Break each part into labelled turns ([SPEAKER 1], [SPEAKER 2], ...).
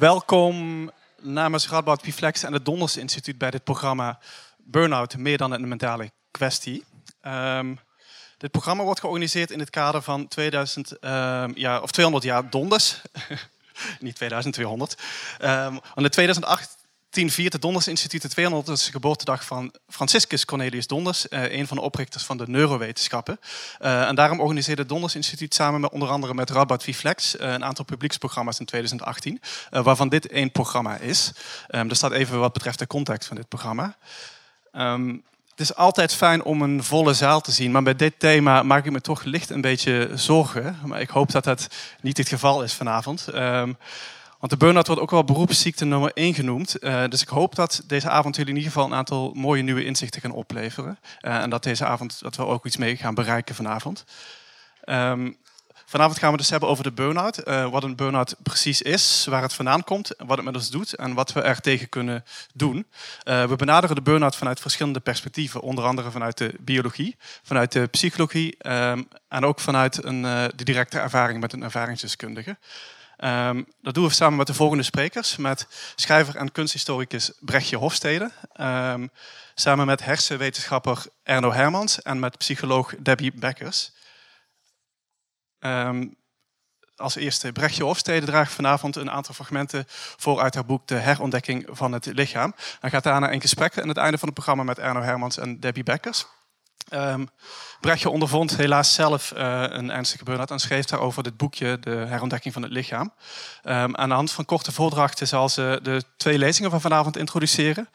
[SPEAKER 1] Welkom namens Radboud Piflex en het Donders Instituut bij dit programma Burnout meer dan een mentale kwestie. Um, dit programma wordt georganiseerd in het kader van 2000, um, ja, of 200 jaar Donders. Niet 2200. Um, want in 2008 10 viert het Donders Instituut de 200ste geboortedag van Franciscus Cornelius Donders, eh, een van de oprichters van de neurowetenschappen. Uh, en daarom organiseerde het Donders Instituut samen met onder andere met Rabat Viflex uh, een aantal publieksprogramma's in 2018, waarvan dit één programma is. Um, er staat even wat betreft de context van dit programma. Um, het is altijd fijn om een volle zaal te zien, maar bij dit thema maak ik me toch licht een beetje zorgen. Maar ik hoop dat dat niet het geval is vanavond. Um, want de burn-out wordt ook wel beroepsziekte nummer 1 genoemd. Uh, dus ik hoop dat deze avond jullie in ieder geval een aantal mooie nieuwe inzichten gaan opleveren. Uh, en dat deze avond dat we ook iets mee gaan bereiken vanavond. Um, vanavond gaan we dus hebben over de burn-out. Uh, wat een burn-out precies is, waar het vandaan komt, wat het met ons doet en wat we er tegen kunnen doen. we benaderen de burn-out vanuit verschillende perspectieven. Onder andere vanuit de biologie, vanuit de psychologie um, en ook vanuit een, de directe ervaring met een ervaringsdeskundige. Um, dat doen we samen met de volgende sprekers. Met schrijver en kunsthistoricus Brechtje Hofstede. Um, samen met hersenwetenschapper Erno Hermans en met psycholoog Debbie Bekkers. Um, als eerste Brechtje Hofstede draagt vanavond een aantal fragmenten voor uit haar boek De herontdekking van het lichaam. Hij gaat daarna in gesprek aan het einde van het programma met Erno Hermans en Debbie Bekkers. Um, Brechtje ondervond helaas zelf uh, een ernstige burn-out en schreef daarover dit boekje, De herontdekking van het lichaam. Um, aan de hand van korte voordrachten zal ze de twee lezingen van vanavond introduceren.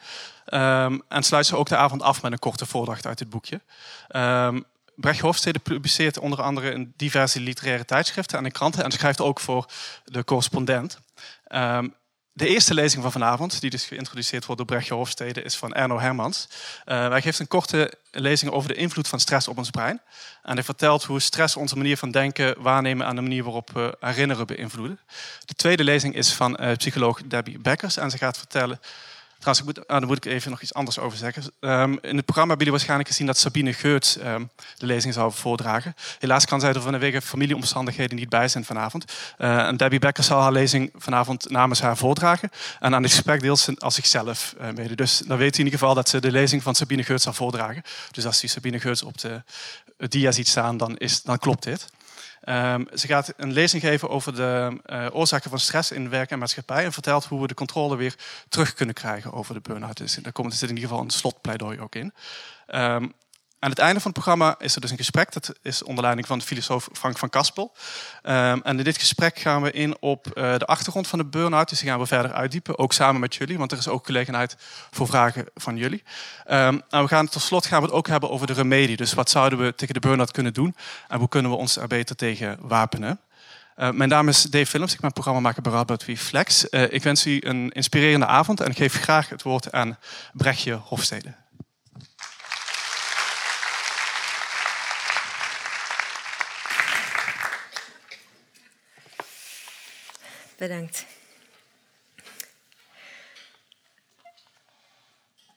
[SPEAKER 1] Um, en sluit ze ook de avond af met een korte voordracht uit dit boekje. Brecht Hofstede publiceert onder andere in diverse literaire tijdschriften en in kranten en schrijft ook voor de correspondent. De eerste lezing van vanavond, die dus geïntroduceerd wordt door Brechtje Hofstede, is van Erno Hermans. Uh, hij geeft een korte lezing over de invloed van stress op ons brein. En hij vertelt hoe stress onze manier van denken, waarnemen en de manier waarop we herinneren beïnvloeden. De tweede lezing is van uh, psycholoog Debbie Bekkers. En ze gaat vertellen Trouwens, ik moet, ah, daar moet ik even nog iets anders over zeggen. Um, in het programma hebben jullie waarschijnlijk gezien dat Sabine Geurts um, de lezing zou voordragen. Helaas kan zij er vanwege familieomstandigheden niet bij zijn vanavond. Uh, en Debbie Becker zal haar lezing vanavond namens haar voordragen. En aan het gesprek deelt als zichzelf uh, mede. Dus dan weet u in ieder geval dat ze de lezing van Sabine Geurts zal voordragen. Dus als u Sabine Geurts op de dia ziet staan, dan, is, dan klopt dit. Um, ze gaat een lezing geven over de uh, oorzaken van stress in werk en maatschappij en vertelt hoe we de controle weer terug kunnen krijgen over de burn-out. Dus daar komt er in ieder geval een slotpleidooi ook in. Um, aan het einde van het programma is er dus een gesprek. Dat is onder leiding van de filosoof Frank van Kaspel. Um, en in dit gesprek gaan we in op uh, de achtergrond van de burn-out. Dus die gaan we verder uitdiepen, ook samen met jullie. Want er is ook gelegenheid voor vragen van jullie. Um, en we gaan tot slot gaan we het ook hebben over de remedie. Dus wat zouden we tegen de burn-out kunnen doen? En hoe kunnen we ons er beter tegen wapenen? Uh, mijn naam is Dave Philips, ik ben programmamaker bij Radboud Flex. Uh, ik wens u een inspirerende avond en geef graag het woord aan Brechtje Hofstede.
[SPEAKER 2] Bedankt.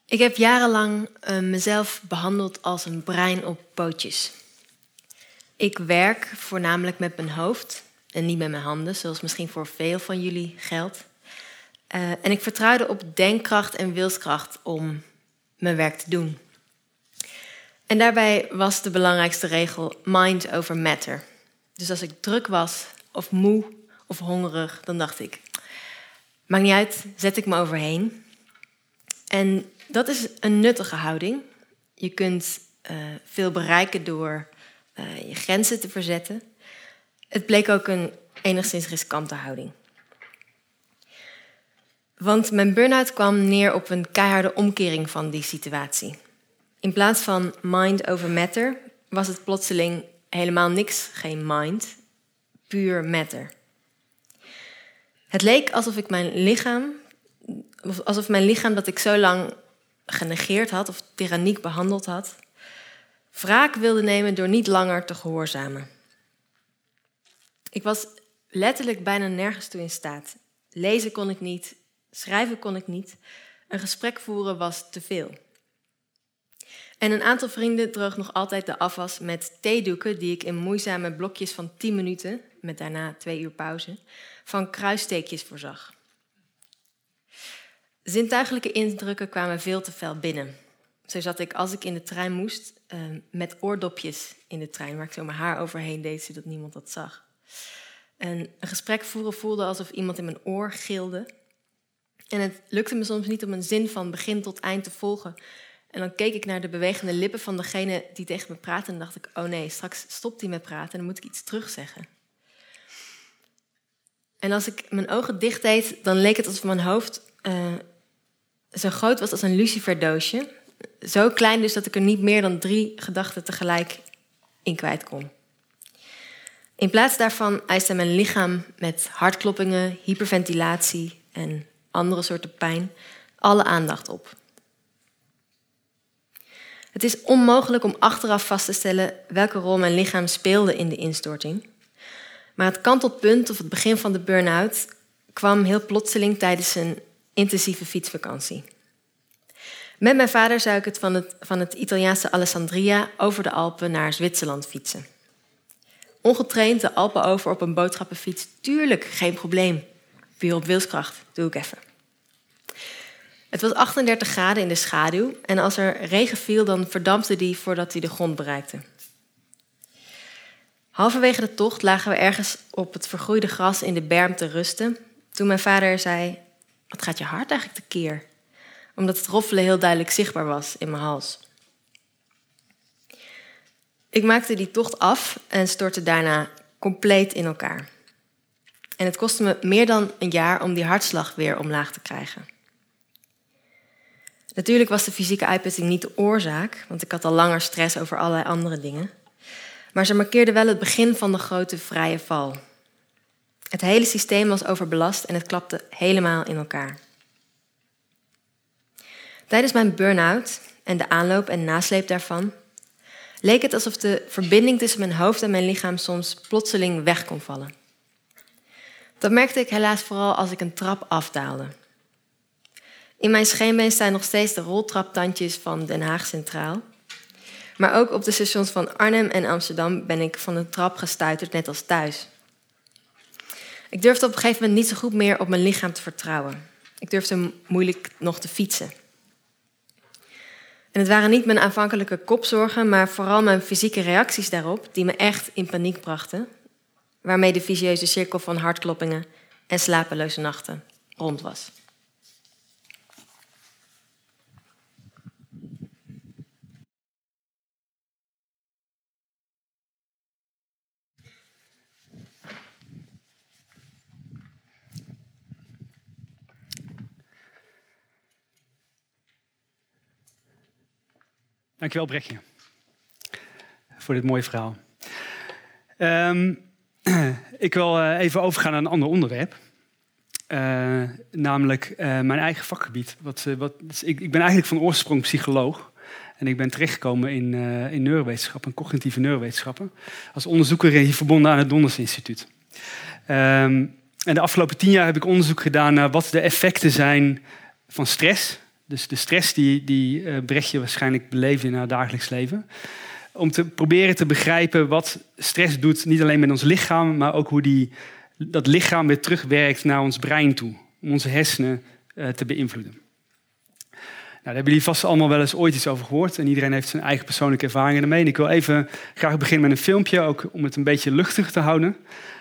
[SPEAKER 2] Ik heb jarenlang uh, mezelf behandeld als een brein op pootjes. Ik werk voornamelijk met mijn hoofd en niet met mijn handen, zoals misschien voor veel van jullie geldt. Uh, en ik vertrouwde op denkkracht en wilskracht om mijn werk te doen. En daarbij was de belangrijkste regel mind over matter. Dus als ik druk was of moe of hongerig, dan dacht ik, maakt niet uit, zet ik me overheen. En dat is een nuttige houding. Je kunt uh, veel bereiken door uh, je grenzen te verzetten. Het bleek ook een enigszins riskante houding. Want mijn burn-out kwam neer op een keiharde omkering van die situatie. In plaats van mind over matter was het plotseling helemaal niks, geen mind, puur matter. Het leek alsof ik mijn lichaam, alsof mijn lichaam dat ik zo lang genegeerd had of tyranniek behandeld had, wraak wilde nemen door niet langer te gehoorzamen. Ik was letterlijk bijna nergens toe in staat. Lezen kon ik niet, schrijven kon ik niet, een gesprek voeren was te veel. En een aantal vrienden droog nog altijd de afwas met theedoeken die ik in moeizame blokjes van 10 minuten, met daarna twee uur pauze, van kruissteekjes voorzag. zintuigelijke indrukken kwamen veel te fel binnen. Zo zat ik, als ik in de trein moest, uh, met oordopjes in de trein, waar ik zo mijn haar overheen deed, zodat niemand dat zag. En een gesprek voeren voelde alsof iemand in mijn oor gilde. En het lukte me soms niet om een zin van begin tot eind te volgen. En dan keek ik naar de bewegende lippen van degene die tegen me praatte en dacht ik, oh nee, straks stopt hij met praten en dan moet ik iets terugzeggen. En als ik mijn ogen dicht deed, dan leek het alsof mijn hoofd uh, zo groot was als een luciferdoosje. Zo klein dus dat ik er niet meer dan drie gedachten tegelijk in kwijt kon. In plaats daarvan eiste mijn lichaam met hartkloppingen, hyperventilatie en andere soorten pijn alle aandacht op. Het is onmogelijk om achteraf vast te stellen welke rol mijn lichaam speelde in de instorting. Maar het kantelpunt of het begin van de burn-out kwam heel plotseling tijdens een intensieve fietsvakantie. Met mijn vader zou ik het van het, van het Italiaanse Alessandria over de Alpen naar Zwitserland fietsen. Ongetraind de Alpen over op een boodschappenfiets, tuurlijk geen probleem. Puur op wilskracht, doe ik even. Het was 38 graden in de schaduw en als er regen viel, dan verdampte die voordat hij de grond bereikte. Halverwege de tocht lagen we ergens op het vergroeide gras in de berm te rusten. Toen mijn vader zei: Wat gaat je hart eigenlijk tekeer? Omdat het roffelen heel duidelijk zichtbaar was in mijn hals. Ik maakte die tocht af en stortte daarna compleet in elkaar. En het kostte me meer dan een jaar om die hartslag weer omlaag te krijgen. Natuurlijk was de fysieke uitputting niet de oorzaak, want ik had al langer stress over allerlei andere dingen. Maar ze markeerde wel het begin van de grote vrije val. Het hele systeem was overbelast en het klapte helemaal in elkaar. Tijdens mijn burn-out en de aanloop en nasleep daarvan leek het alsof de verbinding tussen mijn hoofd en mijn lichaam soms plotseling weg kon vallen. Dat merkte ik helaas vooral als ik een trap afdaalde. In mijn scheenbeen staan nog steeds de roltraptandjes van Den Haag Centraal. Maar ook op de stations van Arnhem en Amsterdam ben ik van de trap gestuiterd, net als thuis. Ik durfde op een gegeven moment niet zo goed meer op mijn lichaam te vertrouwen. Ik durfde moeilijk nog te fietsen. En het waren niet mijn aanvankelijke kopzorgen, maar vooral mijn fysieke reacties daarop die me echt in paniek brachten. Waarmee de visieuze cirkel van hartkloppingen en slapeloze nachten rond was.
[SPEAKER 3] Dankjewel, Brechtje, voor dit mooie verhaal. Um, ik wil uh, even overgaan naar een ander onderwerp. Uh, namelijk uh, mijn eigen vakgebied. Wat, wat, dus ik, ik, ben eigenlijk van oorsprong psycholoog. En ik ben terechtgekomen in, in neurowetenschappen, cognitieve neurowetenschappen. Als onderzoeker hier verbonden aan het Donders Instituut. Um, en de afgelopen tien jaar heb ik onderzoek gedaan naar wat de effecten zijn van stress dus de stress die, die uh, Brechtje waarschijnlijk beleeft in haar dagelijks leven. Om te proberen te begrijpen wat stress doet, niet alleen met ons lichaam, maar ook hoe die, dat lichaam weer terugwerkt naar ons brein toe. Om onze hersenen uh, te beïnvloeden. Nou, daar hebben jullie vast allemaal wel eens ooit iets over gehoord. En iedereen heeft zijn eigen persoonlijke ervaringen ermee. En ik wil even graag beginnen met een filmpje, ook om het een beetje luchtig te houden.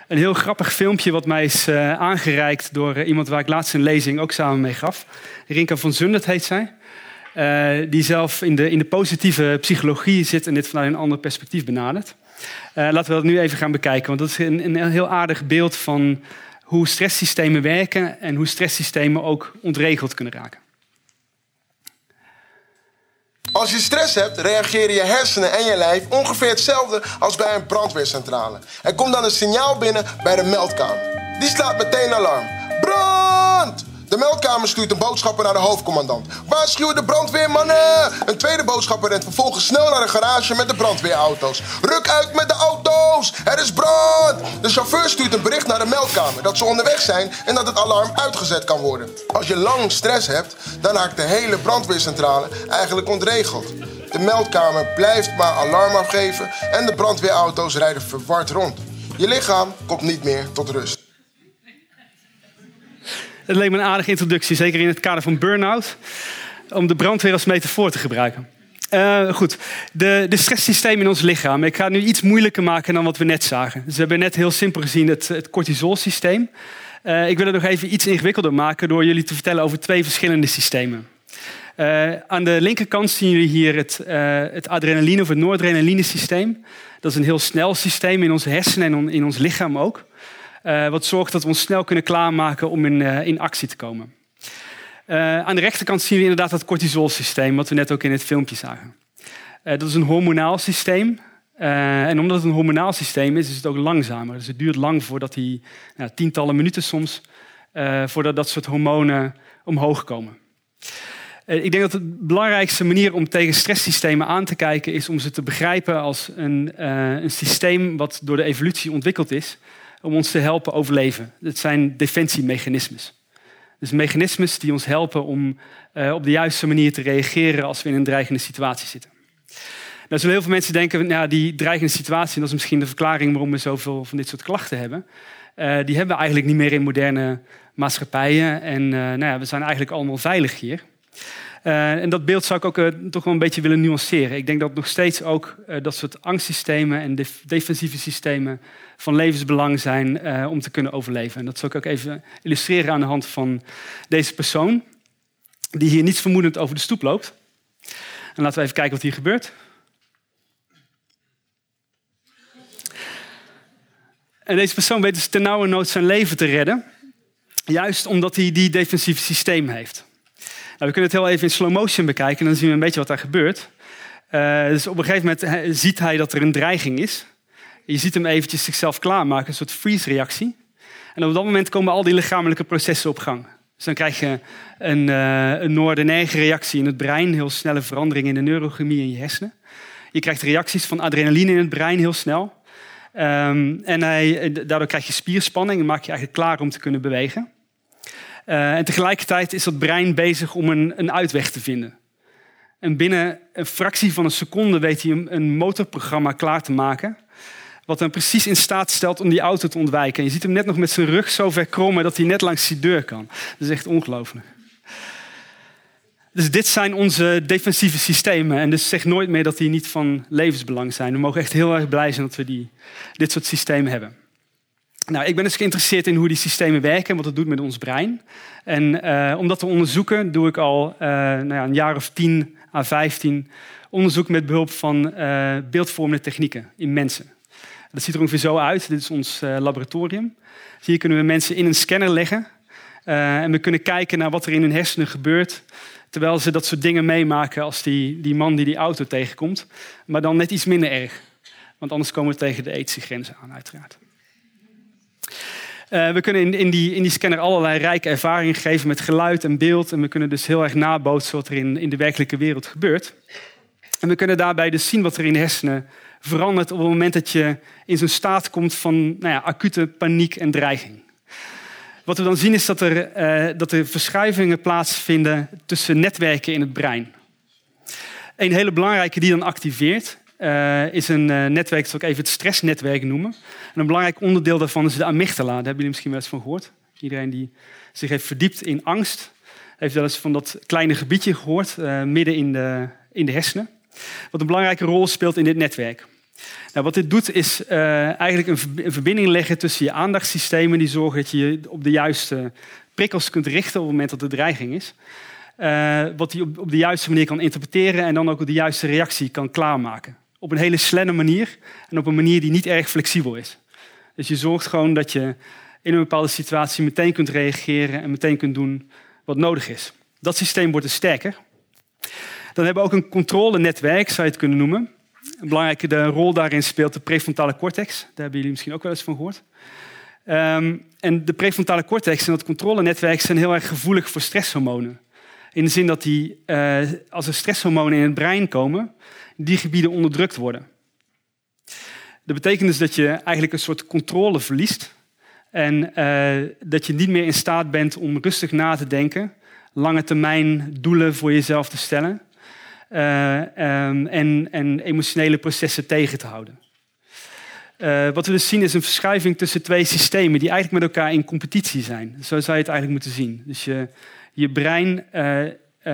[SPEAKER 3] Een heel grappig filmpje wat mij is uh, aangereikt door uh, iemand waar ik laatst een lezing ook samen mee gaf. Rinka van Zundert heet zij. Uh, die zelf in de, in de positieve psychologie zit en dit vanuit een ander perspectief benadert. laten we dat nu even gaan bekijken, want dat is een, een heel aardig beeld van hoe stresssystemen werken en hoe stresssystemen ook ontregeld kunnen raken.
[SPEAKER 4] Als je stress hebt, reageren je hersenen en je lijf ongeveer hetzelfde als bij een brandweercentrale. Er komt dan een signaal binnen bij de meldkamer. Die slaat meteen alarm. Brand! De meldkamer stuurt een boodschapper naar de hoofdcommandant. Waarschuw de brandweermannen! Een tweede boodschapper rent vervolgens snel naar de garage met de brandweerauto's. Ruk uit met de auto's! Er is brand! De chauffeur stuurt een bericht naar de meldkamer dat ze onderweg zijn en dat het alarm uitgezet kan worden. Als je lang stress hebt, dan haakt de hele brandweercentrale eigenlijk ontregeld. De meldkamer blijft maar alarm afgeven en de brandweerauto's rijden verward rond. Je lichaam komt niet meer tot rust.
[SPEAKER 3] Het leek me een aardige introductie, zeker in het kader van burn-out, om de brandweer als metafoor te gebruiken. Uh, goed, de, stresssysteem in ons lichaam. Ik ga het nu iets moeilijker maken dan wat we net zagen. Dus we hebben net heel simpel gezien het, het cortisolsysteem. Uh, ik wil het nog even iets ingewikkelder maken door jullie te vertellen over twee verschillende systemen. Uh, aan de linkerkant zien jullie hier het, het adrenaline of het noradrenaline systeem. Dat is een heel snel systeem in onze hersenen en in ons lichaam ook. Wat zorgt dat we ons snel kunnen klaarmaken om in, in actie te komen. Uh, aan de rechterkant zien we inderdaad het cortisolsysteem, wat we net ook in het filmpje zagen. Dat is een hormonaal systeem. En omdat het een hormonaal systeem is, is het ook langzamer. Dus het duurt lang voordat die, nou, tientallen minuten soms, voordat dat soort hormonen omhoog komen. ik denk dat de belangrijkste manier om tegen stresssystemen aan te kijken is om ze te begrijpen als een, een systeem wat door de evolutie ontwikkeld is om ons te helpen overleven. Het zijn defensiemechanismes. Dus mechanismes die ons helpen om uh, op de juiste manier te reageren als we in een dreigende situatie zitten. Nou zullen heel veel mensen denken, nou, die dreigende situatie, dat is misschien de verklaring waarom we zoveel van dit soort klachten hebben. Uh, die hebben we eigenlijk niet meer in moderne maatschappijen. En uh, nou ja, we zijn eigenlijk allemaal veilig hier. Uh, en dat beeld zou ik ook uh, toch wel een beetje willen nuanceren. Ik denk dat nog steeds ook uh, dat soort angstsystemen en def defensieve systemen van levensbelang zijn om te kunnen overleven. En dat zal ik ook even illustreren aan de hand van deze persoon, die hier niets vermoedend over de stoep loopt. En laten we even kijken wat hier gebeurt. En deze persoon weet dus ten nauwe nood zijn leven te redden, juist omdat hij die defensieve systeem heeft. Nou, we kunnen het heel even in slow motion bekijken en dan zien we een beetje wat daar gebeurt. Uh, dus op een gegeven moment ziet hij dat er een dreiging is. Je ziet hem eventjes zichzelf klaarmaken, een soort freeze-reactie. En op dat moment komen al die lichamelijke processen op gang. Dus dan krijg je een, uh, een noordenerge reactie in het brein, heel snelle verandering in de neurochemie in je hersenen. Je krijgt reacties van adrenaline in het brein heel snel. Um, en hij, daardoor krijg je spierspanning en maak je eigenlijk klaar om te kunnen bewegen. Uh, en tegelijkertijd is dat brein bezig om een, een, uitweg te vinden. En binnen een fractie van een seconde weet hij een, een motorprogramma klaar te maken. Wat hem precies in staat stelt om die auto te ontwijken. En je ziet hem net nog met zijn rug zo ver krommen dat hij net langs die deur kan. Dat is echt ongelooflijk. Dus dit zijn onze defensieve systemen. En dus zeg nooit meer dat die niet van levensbelang zijn. We mogen echt heel erg blij zijn dat we die, dit soort systemen hebben. Nou, ik ben dus geïnteresseerd in hoe die systemen werken en wat het doet met ons brein. En uh, om dat te onderzoeken doe ik al uh, nou ja, een jaar of 10 à 15 onderzoek met behulp van uh, beeldvormende technieken in mensen. Dat ziet er ongeveer zo uit. Dit is ons laboratorium. Hier kunnen we mensen in een scanner leggen. en we kunnen kijken naar wat er in hun hersenen gebeurt. Terwijl ze dat soort dingen meemaken als die, die man die die auto tegenkomt. Maar dan net iets minder erg. Want anders komen we tegen de ethische grenzen aan, uiteraard. Uh, we kunnen in, in, die, in die scanner allerlei rijke ervaringen geven met geluid en beeld. En we kunnen dus heel erg nabootsen wat er in, in de werkelijke wereld gebeurt. En we kunnen daarbij dus zien wat er in de hersenen verandert op het moment dat je in zo'n staat komt van nou ja, acute paniek en dreiging. Wat we dan zien is dat er, uh, dat er verschuivingen plaatsvinden tussen netwerken in het brein. Een hele belangrijke die dan activeert uh, is een uh, netwerk, dat ik even het stressnetwerk noemen. En een belangrijk onderdeel daarvan is de amygdala. Daar hebben jullie misschien wel eens van gehoord. Iedereen die zich heeft verdiept in angst, heeft wel eens van dat kleine gebiedje gehoord, uh, midden in de, in de hersenen. Wat een belangrijke rol speelt in dit netwerk. Nou, wat dit doet is eigenlijk een, verbinding leggen tussen je aandachtssystemen, die zorgen dat je je op de juiste prikkels kunt richten op het moment dat er dreiging is. wat op, op de juiste manier kan interpreteren en dan ook de juiste reactie kan klaarmaken op een hele slenne manier en op een manier die niet erg flexibel is. Dus je zorgt gewoon dat je in een bepaalde situatie meteen kunt reageren en meteen kunt doen wat nodig is. Dat systeem wordt dus sterker. Dan hebben we ook een controlenetwerk, zou je het kunnen noemen. Een belangrijke rol daarin speelt de prefrontale cortex. Daar hebben jullie misschien ook wel eens van gehoord. Um, en de prefrontale cortex en dat controlenetwerk zijn heel erg gevoelig voor stresshormonen. In de zin dat die, uh, als er stresshormonen in het brein komen, die gebieden onderdrukt worden. Dat betekent dus dat je eigenlijk een soort controle verliest en uh, dat je niet meer in staat bent om rustig na te denken, lange termijn doelen voor jezelf te stellen uh, um, en, en, emotionele processen tegen te houden. Uh, wat we dus zien is een verschuiving tussen twee systemen die eigenlijk met elkaar in competitie zijn. Zo zou je het eigenlijk moeten zien. Dus je, je brein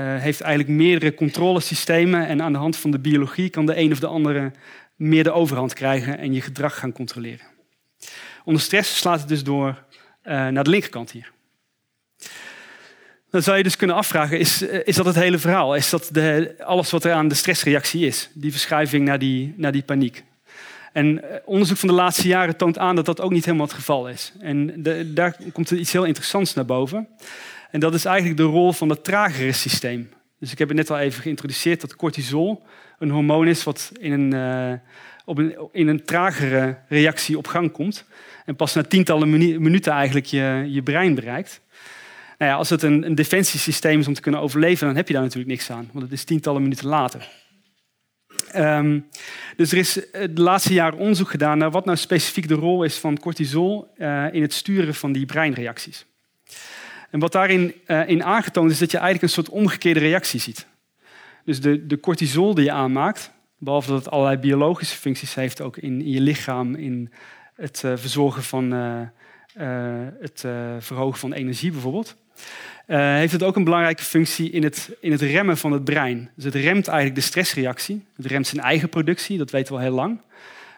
[SPEAKER 3] heeft eigenlijk meerdere controlesystemen en aan de hand van de biologie kan de een of de andere meer de overhand krijgen en je gedrag gaan controleren. Onder stress slaat het dus door naar de linkerkant hier. Dan zou je dus kunnen afvragen, is, is dat het hele verhaal? Is dat de, alles wat er aan de stressreactie is? Die verschuiving naar die, naar die paniek? En eh, onderzoek van de laatste jaren toont aan dat dat ook niet helemaal het geval is. En de, daar komt iets heel interessants naar boven. En dat is eigenlijk de rol van het tragere systeem. Dus ik heb het net al even geïntroduceerd dat cortisol een hormoon is wat in een, uh, op in een tragere reactie op gang komt. En pas na tientallen minuten eigenlijk je, je brein bereikt. Nou ja, als het een, een defensiesysteem is om te kunnen overleven, dan heb je daar natuurlijk niks aan. Want het is tientallen minuten later. Um, dus er is eh, de laatste jaren onderzoek gedaan naar wat nou specifiek de rol is van cortisol uh, in het sturen van die breinreacties. En wat daarin uh, in aangetoond is dat je eigenlijk een soort omgekeerde reactie ziet. Dus de, de cortisol die je aanmaakt, behalve dat het allerlei biologische functies heeft, ook in, in je lichaam, in het verzorgen van het verhogen van energie bijvoorbeeld, heeft het ook een belangrijke functie in het, in het remmen van het brein. Dus het remt eigenlijk de stressreactie. Het remt zijn eigen productie, dat weten we al heel lang.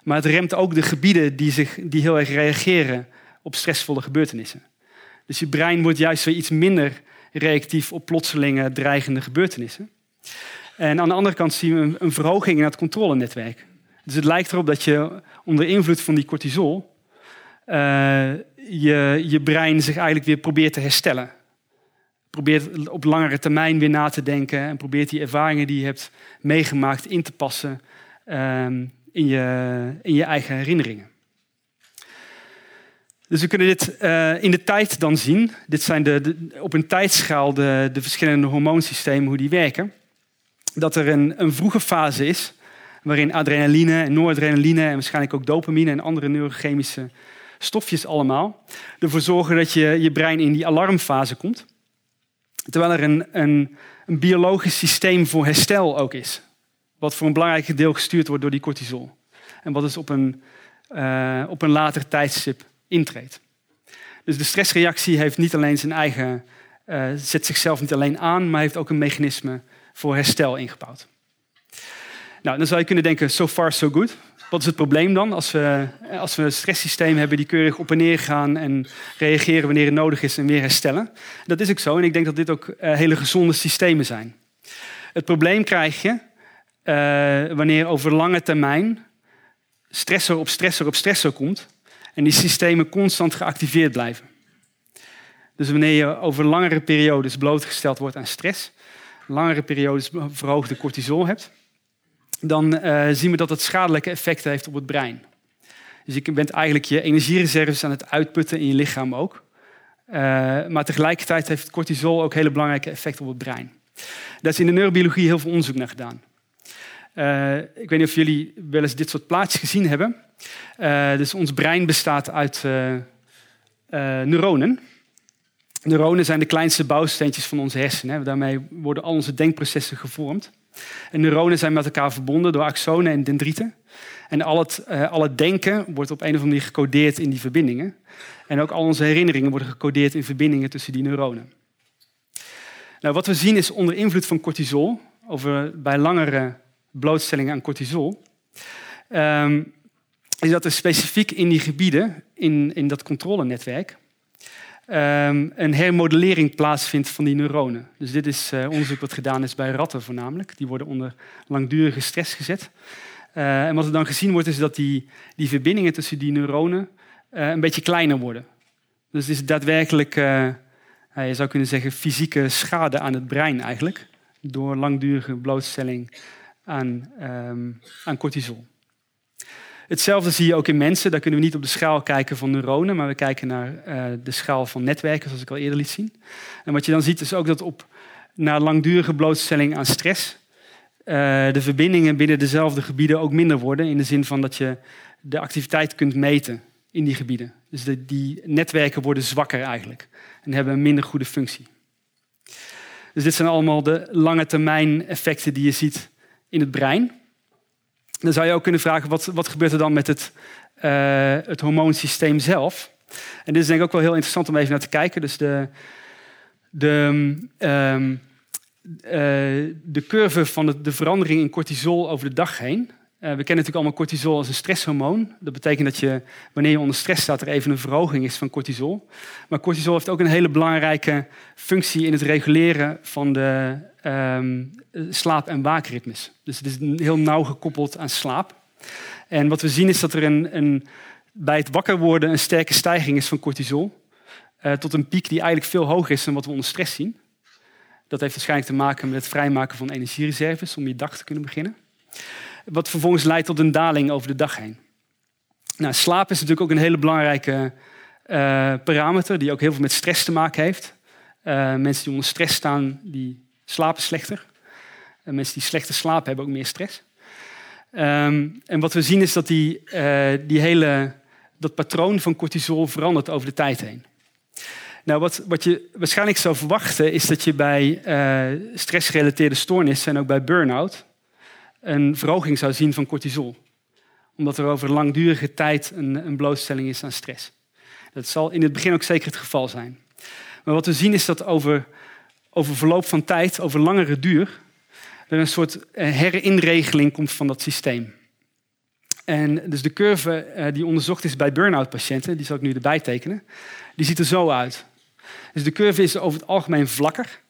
[SPEAKER 3] Maar het remt ook de gebieden die, zich, die heel erg reageren op stressvolle gebeurtenissen. Dus je brein wordt juist weer iets minder reactief op plotselinge dreigende gebeurtenissen. En aan de andere kant zien we een, verhoging in het controlenetwerk. Dus het lijkt erop dat je onder invloed van die cortisol uh, je, je brein zich eigenlijk weer probeert te herstellen probeert op langere termijn weer na te denken en probeert die ervaringen die je hebt meegemaakt in te passen um, in, je, in je eigen herinneringen. Dus we kunnen dit uh, in de tijd dan zien. Dit zijn de, op een tijdschaal de, de verschillende hormoonsystemen, hoe die werken. Dat er een, een vroege fase is waarin adrenaline en noradrenaline en waarschijnlijk ook dopamine en andere neurochemische stofjes allemaal ervoor zorgen dat je, je brein in die alarmfase komt. Terwijl er een, een, een biologisch systeem voor herstel ook is. Wat voor een belangrijk deel gestuurd wordt door die cortisol. En wat dus op een, uh, op een later tijdstip intreedt. Dus de stressreactie heeft niet alleen zijn eigen, uh, zet zichzelf niet alleen aan, maar heeft ook een mechanisme voor herstel ingebouwd. Nou, dan zou je kunnen denken, so far so good. Wat is het probleem dan? Als we, als we een stresssysteem hebben die keurig op en neer gaan en reageren wanneer het nodig is en weer herstellen. Dat is ook zo en ik denk dat dit ook uh, hele gezonde systemen zijn. Het probleem krijg je wanneer over lange termijn stressor op stressor op stressor komt en die systemen constant geactiveerd blijven. Dus wanneer je over langere periodes blootgesteld wordt aan stress, langere periodes verhoogde cortisol hebt, dan uh, zien we dat het schadelijke effecten heeft op het brein. Dus je bent eigenlijk je energiereserves aan het uitputten in je lichaam ook. Uh, maar tegelijkertijd heeft cortisol ook hele belangrijke effecten op het brein. Daar is in de neurobiologie heel veel onderzoek naar gedaan. Uh, ik weet niet of jullie wel eens dit soort plaatjes gezien hebben. dus ons brein bestaat uit neuronen. Neuronen zijn de kleinste bouwsteentjes van onze hersenen. Daarmee worden al onze denkprocessen gevormd. En neuronen zijn met elkaar verbonden door axonen en dendrieten. En al het, al het denken wordt op een of andere manier gecodeerd in die verbindingen. En ook al onze herinneringen worden gecodeerd in verbindingen tussen die neuronen. Nou, wat we zien is onder invloed van cortisol, over, bij langere blootstellingen aan cortisol, um, is dat er specifiek in die gebieden, in, in dat controlenetwerk, um, een hermodellering plaatsvindt van die neuronen. Dus dit is uh, onderzoek wat gedaan is bij ratten voornamelijk. Die worden onder langdurige stress gezet. Uh, en wat er dan gezien wordt, is dat die, die verbindingen tussen die neuronen uh, een beetje kleiner worden. Dus het is daadwerkelijk, je zou kunnen zeggen, fysieke schade aan het brein eigenlijk. Door langdurige blootstelling aan, um, aan cortisol. Hetzelfde zie je ook in mensen. Daar kunnen we niet op de schaal kijken van neuronen, maar we kijken naar uh, de schaal van netwerken, zoals ik al eerder liet zien. En wat je dan ziet is ook dat op, na langdurige blootstelling aan stress uh, de verbindingen binnen dezelfde gebieden ook minder worden. In de zin van dat je de activiteit kunt meten in die gebieden. Dus die netwerken worden zwakker eigenlijk en hebben een minder goede functie. Dus dit zijn allemaal de lange termijn effecten die je ziet in het brein. Dan zou je ook kunnen vragen, wat, wat gebeurt er dan met het het hormoonsysteem zelf. En dit is denk ik ook wel heel interessant om even naar te kijken. Dus de, de, ehm, de curve van de, de verandering in cortisol over de dag heen. we kennen natuurlijk allemaal cortisol als een stresshormoon. Dat betekent dat je, wanneer je onder stress staat, er even een verhoging is van cortisol. Maar cortisol heeft ook een hele belangrijke functie in het reguleren van de ehm, slaap- en waakritmes. Dus het is heel nauw gekoppeld aan slaap. En wat we zien is dat er een, een bij het wakker worden een sterke stijging is van cortisol. Uh, tot een piek die eigenlijk veel hoger is dan wat we onder stress zien. Dat heeft waarschijnlijk te maken met het vrijmaken van energiereserves om je dag te kunnen beginnen. Wat vervolgens leidt tot een daling over de dag heen. Nou, slaap is natuurlijk ook een hele belangrijke uh, parameter die ook heel veel met stress te maken heeft. Uh, mensen die onder stress staan, die slapen slechter. En mensen die slechter slapen hebben ook meer stress. Um, en wat we zien is dat die, uh, die hele, dat patroon van cortisol verandert over de tijd heen. Nou, wat, wat je waarschijnlijk zou verwachten is dat je bij uh, stressgerelateerde stoornissen en ook bij burn-out een verhoging zou zien van cortisol. Omdat er over langdurige tijd een, een blootstelling is aan stress. Dat zal in het begin ook zeker het geval zijn. Maar wat we zien is dat over, over verloop van tijd, over langere duur, er een soort eh, herinregeling komt van dat systeem. En dus de curve eh, die onderzocht is bij burn-out patiënten, die zal ik nu erbij tekenen, die ziet er zo uit. Dus de curve is over het algemeen vlakker.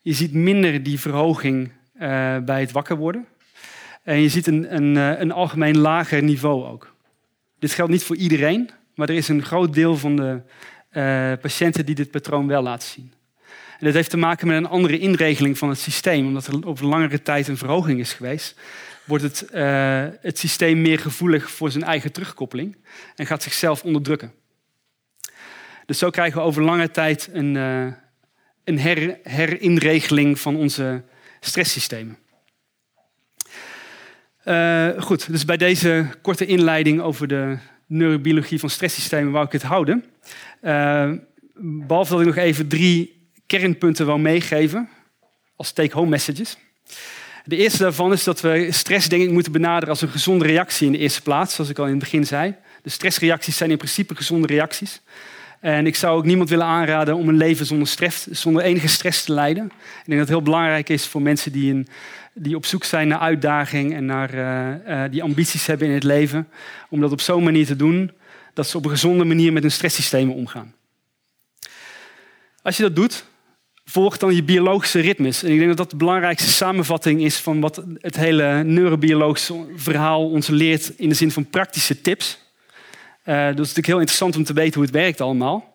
[SPEAKER 3] Je ziet minder die verhoging uh, bij het wakker worden. En je ziet een, een, een, algemeen lager niveau ook. Dit geldt niet voor iedereen, maar er is een groot deel van de patiënten die dit patroon wel laten zien. En dat heeft te maken met een andere inregeling van het systeem. Omdat er over langere tijd een verhoging is geweest, wordt het, uh, het systeem meer gevoelig voor zijn eigen terugkoppeling en gaat zichzelf onderdrukken. Dus zo krijgen we over lange tijd een, uh, een her, herinregeling van onze stresssystemen. Uh, goed, dus bij deze korte inleiding over de neurobiologie van stresssystemen wou ik het houden. Uh, behalve dat ik nog even drie kernpunten wil meegeven als take-home messages. De eerste daarvan is dat we stress denk ik moeten benaderen als een gezonde reactie in de eerste plaats, zoals ik al in het begin zei. De stressreacties zijn in principe gezonde reacties. En ik zou ook niemand willen aanraden om een leven zonder, stress, zonder enige stress te leiden. Ik denk dat het heel belangrijk is voor mensen die, die op zoek zijn naar uitdaging en naar, uh, uh, die ambities hebben in het leven, om dat op zo'n manier te doen dat ze op een gezonde manier met hun stresssystemen omgaan. Als je dat doet, volg dan je biologische ritmes. En ik denk dat dat de belangrijkste samenvatting is van wat het hele neurobiologische verhaal ons leert in de zin van praktische tips. Uh, dus het is natuurlijk heel interessant om te weten hoe het werkt allemaal.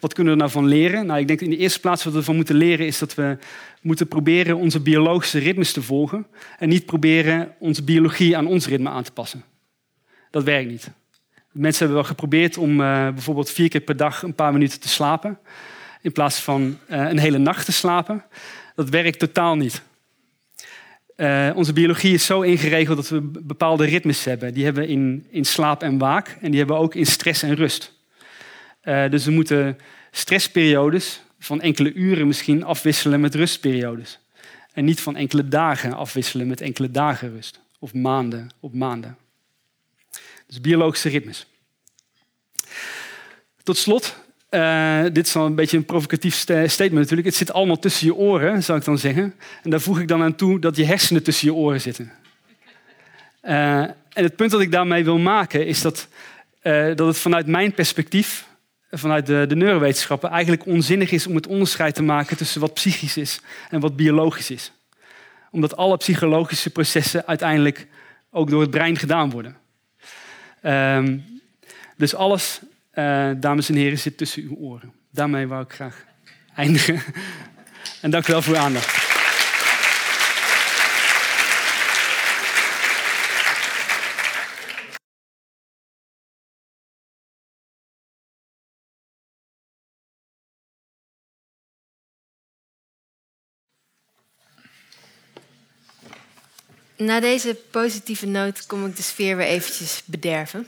[SPEAKER 3] Wat kunnen we nou van leren? Nou, ik denk in de eerste plaats wat we ervan moeten leren is dat we moeten proberen onze biologische ritmes te volgen en niet proberen onze biologie aan ons ritme aan te passen. Dat werkt niet. Mensen hebben wel geprobeerd om uh, bijvoorbeeld vier keer per dag een paar minuten te slapen in plaats van uh, een hele nacht te slapen. Dat werkt totaal niet. Uh, onze biologie is zo ingeregeld dat we bepaalde ritmes hebben. Die hebben we in, in slaap en waak en die hebben we ook in stress en rust. Uh, dus we moeten stressperiodes van enkele uren misschien afwisselen met rustperiodes. En niet van enkele dagen afwisselen met enkele dagen rust. Of maanden op maanden. Dus biologische ritmes. Tot slot uh, dit is al een beetje een provocatief statement natuurlijk. Het zit allemaal tussen je oren, zou ik dan zeggen. En daar voeg ik dan aan toe dat je hersenen tussen je oren zitten. Uh, en het punt dat ik daarmee wil maken is dat, uh, dat het vanuit mijn perspectief, vanuit de, de neurowetenschappen, eigenlijk onzinnig is om het onderscheid te maken tussen wat psychisch is en wat biologisch is. Omdat alle psychologische processen uiteindelijk ook door het brein gedaan worden. Uh, dus alles uh, dames en heren, zit tussen uw oren. Daarmee wou ik graag eindigen. en dank u wel voor uw aandacht.
[SPEAKER 2] Na deze positieve noot kom ik de sfeer weer eventjes bederven.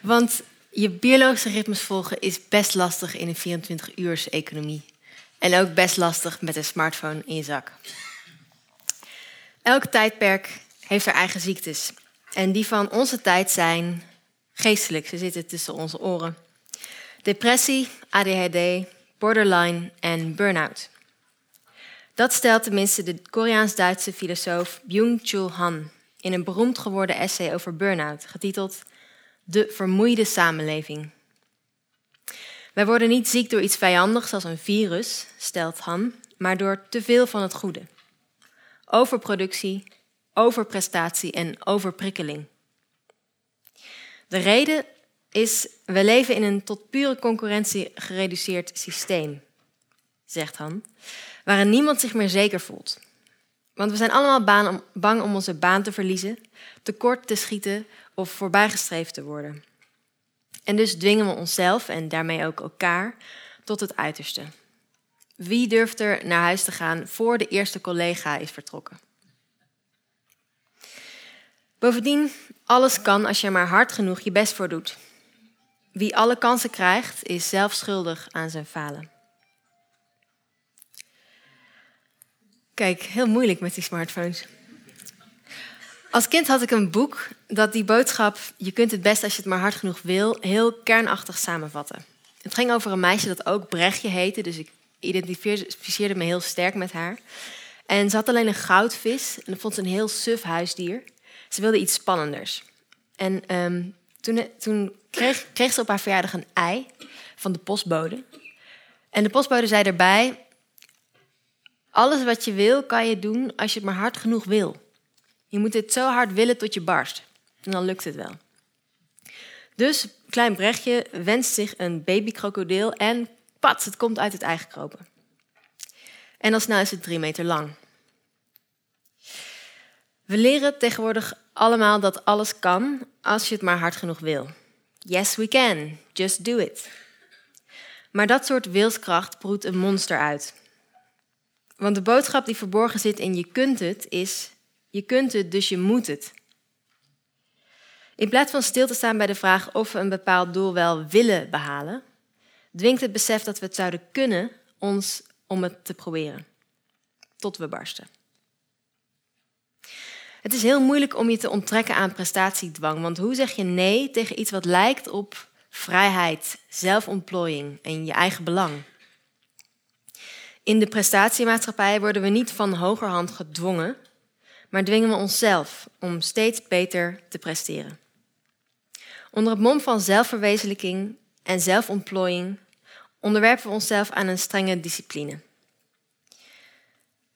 [SPEAKER 2] Want je biologische ritmes volgen is best lastig in een 24-uurs-economie. En ook best lastig met een smartphone in je zak. Elk tijdperk heeft haar eigen ziektes. En die van onze tijd zijn Geestelijk, ze zitten tussen onze oren. Depressie, ADHD, borderline en burn-out. Dat stelt tenminste de Koreaans-Duitse filosoof Byung-Chul Han in een beroemd geworden essay over burn-out, getiteld De vermoeide samenleving. Wij worden niet ziek door iets vijandigs als een virus, stelt Han, maar door te veel van het goede. Overproductie, overprestatie en overprikkeling. De reden is, we leven in een tot pure concurrentie gereduceerd systeem, zegt Han, waarin niemand zich meer zeker voelt. Want we zijn allemaal bang om onze baan te verliezen, tekort te schieten of voorbijgestreefd te worden. En dus dwingen we onszelf en daarmee ook elkaar tot het uiterste. Wie durft er naar huis te gaan voor de eerste collega is vertrokken? Bovendien, alles kan als je maar hard genoeg je best voor doet. Wie alle kansen krijgt, is zelf schuldig aan zijn falen. Kijk, heel moeilijk met die smartphones. Als kind had ik een boek dat die boodschap, je kunt het best als je het maar hard genoeg wil, heel kernachtig samenvatte. Het ging over een meisje dat ook Brechtje heette, dus ik identificeerde me heel sterk met haar. En ze had alleen een goudvis en dat vond ze een heel suf huisdier. Ze wilde iets spannenders. En ehm, toen, toen kreeg, kreeg, ze op haar verjaardag een ei van de postbode. En de postbode zei erbij: Alles wat je wil, kan je doen als je het maar hard genoeg wil. Je moet het zo hard willen tot je barst. En dan lukt het wel. Dus klein Brechtje wenst zich een babykrokodil en pats, het komt uit het ei gekropen. En al snel is het drie meter lang. We leren tegenwoordig allemaal dat alles kan als je het maar hard genoeg wil. Yes, we can. Just do it. Maar dat soort wilskracht broedt een monster uit. Want de boodschap die verborgen zit in je kunt het is je kunt het, dus je moet het. In plaats van stil te staan bij de vraag of we een bepaald doel wel willen behalen, dwingt het besef dat we het zouden kunnen ons om het te proberen. Tot we barsten. Het is heel moeilijk om je te onttrekken aan prestatiedwang, want hoe zeg je nee tegen iets wat lijkt op vrijheid, zelfontplooiing en je eigen belang? In de prestatiemaatschappij worden we niet van hogerhand gedwongen, maar dwingen we onszelf om steeds beter te presteren. Onder het mom van zelfverwezenlijking en zelfontplooiing onderwerpen we onszelf aan een strenge discipline.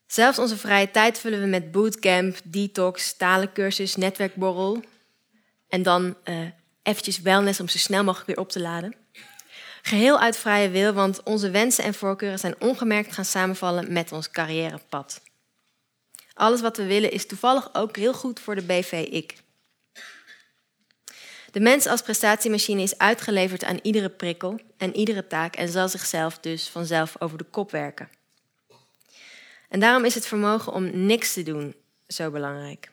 [SPEAKER 2] Zelfs onze vrije tijd vullen we met bootcamp, detox, talencursus, netwerkborrel. En dan uh, eventjes wellness om zo snel mogelijk weer op te laden. Geheel uit vrije wil, want onze wensen en voorkeuren zijn ongemerkt gaan samenvallen met ons carrièrepad. Alles wat we willen is toevallig ook heel goed voor de BV-ik. De mens als prestatiemachine is uitgeleverd aan iedere prikkel en iedere taak en zal zichzelf dus vanzelf over de kop werken. En daarom is het vermogen om niks te doen zo belangrijk.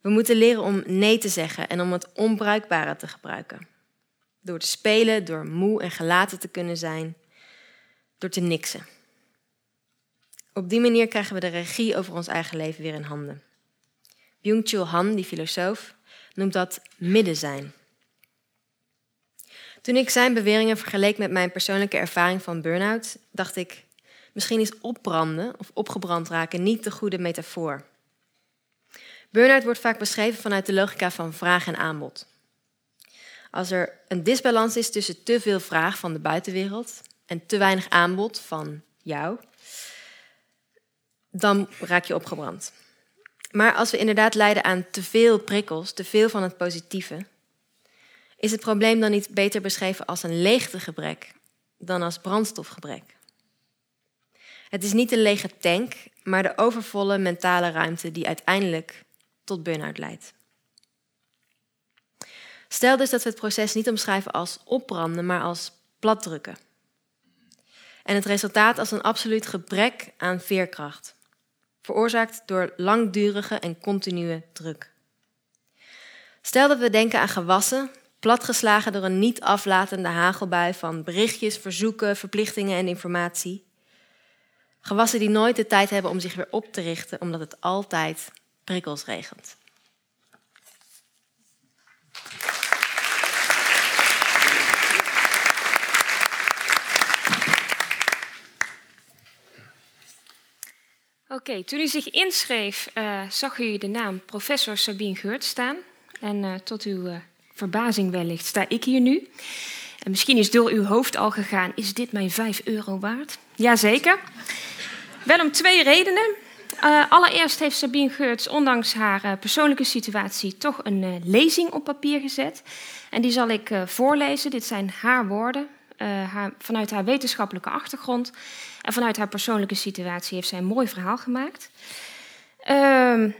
[SPEAKER 2] We moeten leren om nee te zeggen en om het onbruikbare te gebruiken. Door te spelen, door moe en gelaten te kunnen zijn, door te niksen. Op die manier krijgen we de regie over ons eigen leven weer in handen. Byung-Chul Han, die filosoof, noemt dat midden zijn. Toen ik zijn beweringen vergeleek met mijn persoonlijke ervaring van burn-out, dacht ik, misschien is opbranden of opgebrand raken niet de goede metafoor. Burn-out wordt vaak beschreven vanuit de logica van vraag en aanbod. Als er een disbalans is tussen te veel vraag van de buitenwereld en te weinig aanbod van jou, dan raak je opgebrand. Maar als we inderdaad lijden aan te veel prikkels, te veel van het positieve, is het probleem dan niet beter beschreven als een leegtegebrek dan als brandstofgebrek? Het is niet een lege tank, maar de overvolle mentale ruimte die uiteindelijk tot burn-out leidt. Stel dus dat we het proces niet omschrijven als opbranden, maar als platdrukken. En het resultaat als een absoluut gebrek aan veerkracht veroorzaakt door langdurige en continue druk. Stel dat we denken aan gewassen, platgeslagen door een niet aflatende hagelbui van berichtjes, verzoeken, verplichtingen en informatie. Gewassen die nooit de tijd hebben om zich weer op te richten, omdat het altijd prikkels regent.
[SPEAKER 5] Oké, toen u zich inschreef, uh, zag u de naam professor Sabine Geurt staan. En uh, tot uw uh, verbazing wellicht sta ik hier nu. En misschien is door uw hoofd al gegaan, is dit mijn 5 euro waard? Jazeker. Wel om twee redenen. allereerst heeft Sabine Geurts, ondanks haar persoonlijke situatie, toch een lezing op papier gezet. En die zal ik voorlezen. Dit zijn haar woorden. Haar, vanuit haar wetenschappelijke achtergrond en vanuit haar persoonlijke situatie heeft zij een mooi verhaal gemaakt. Uh,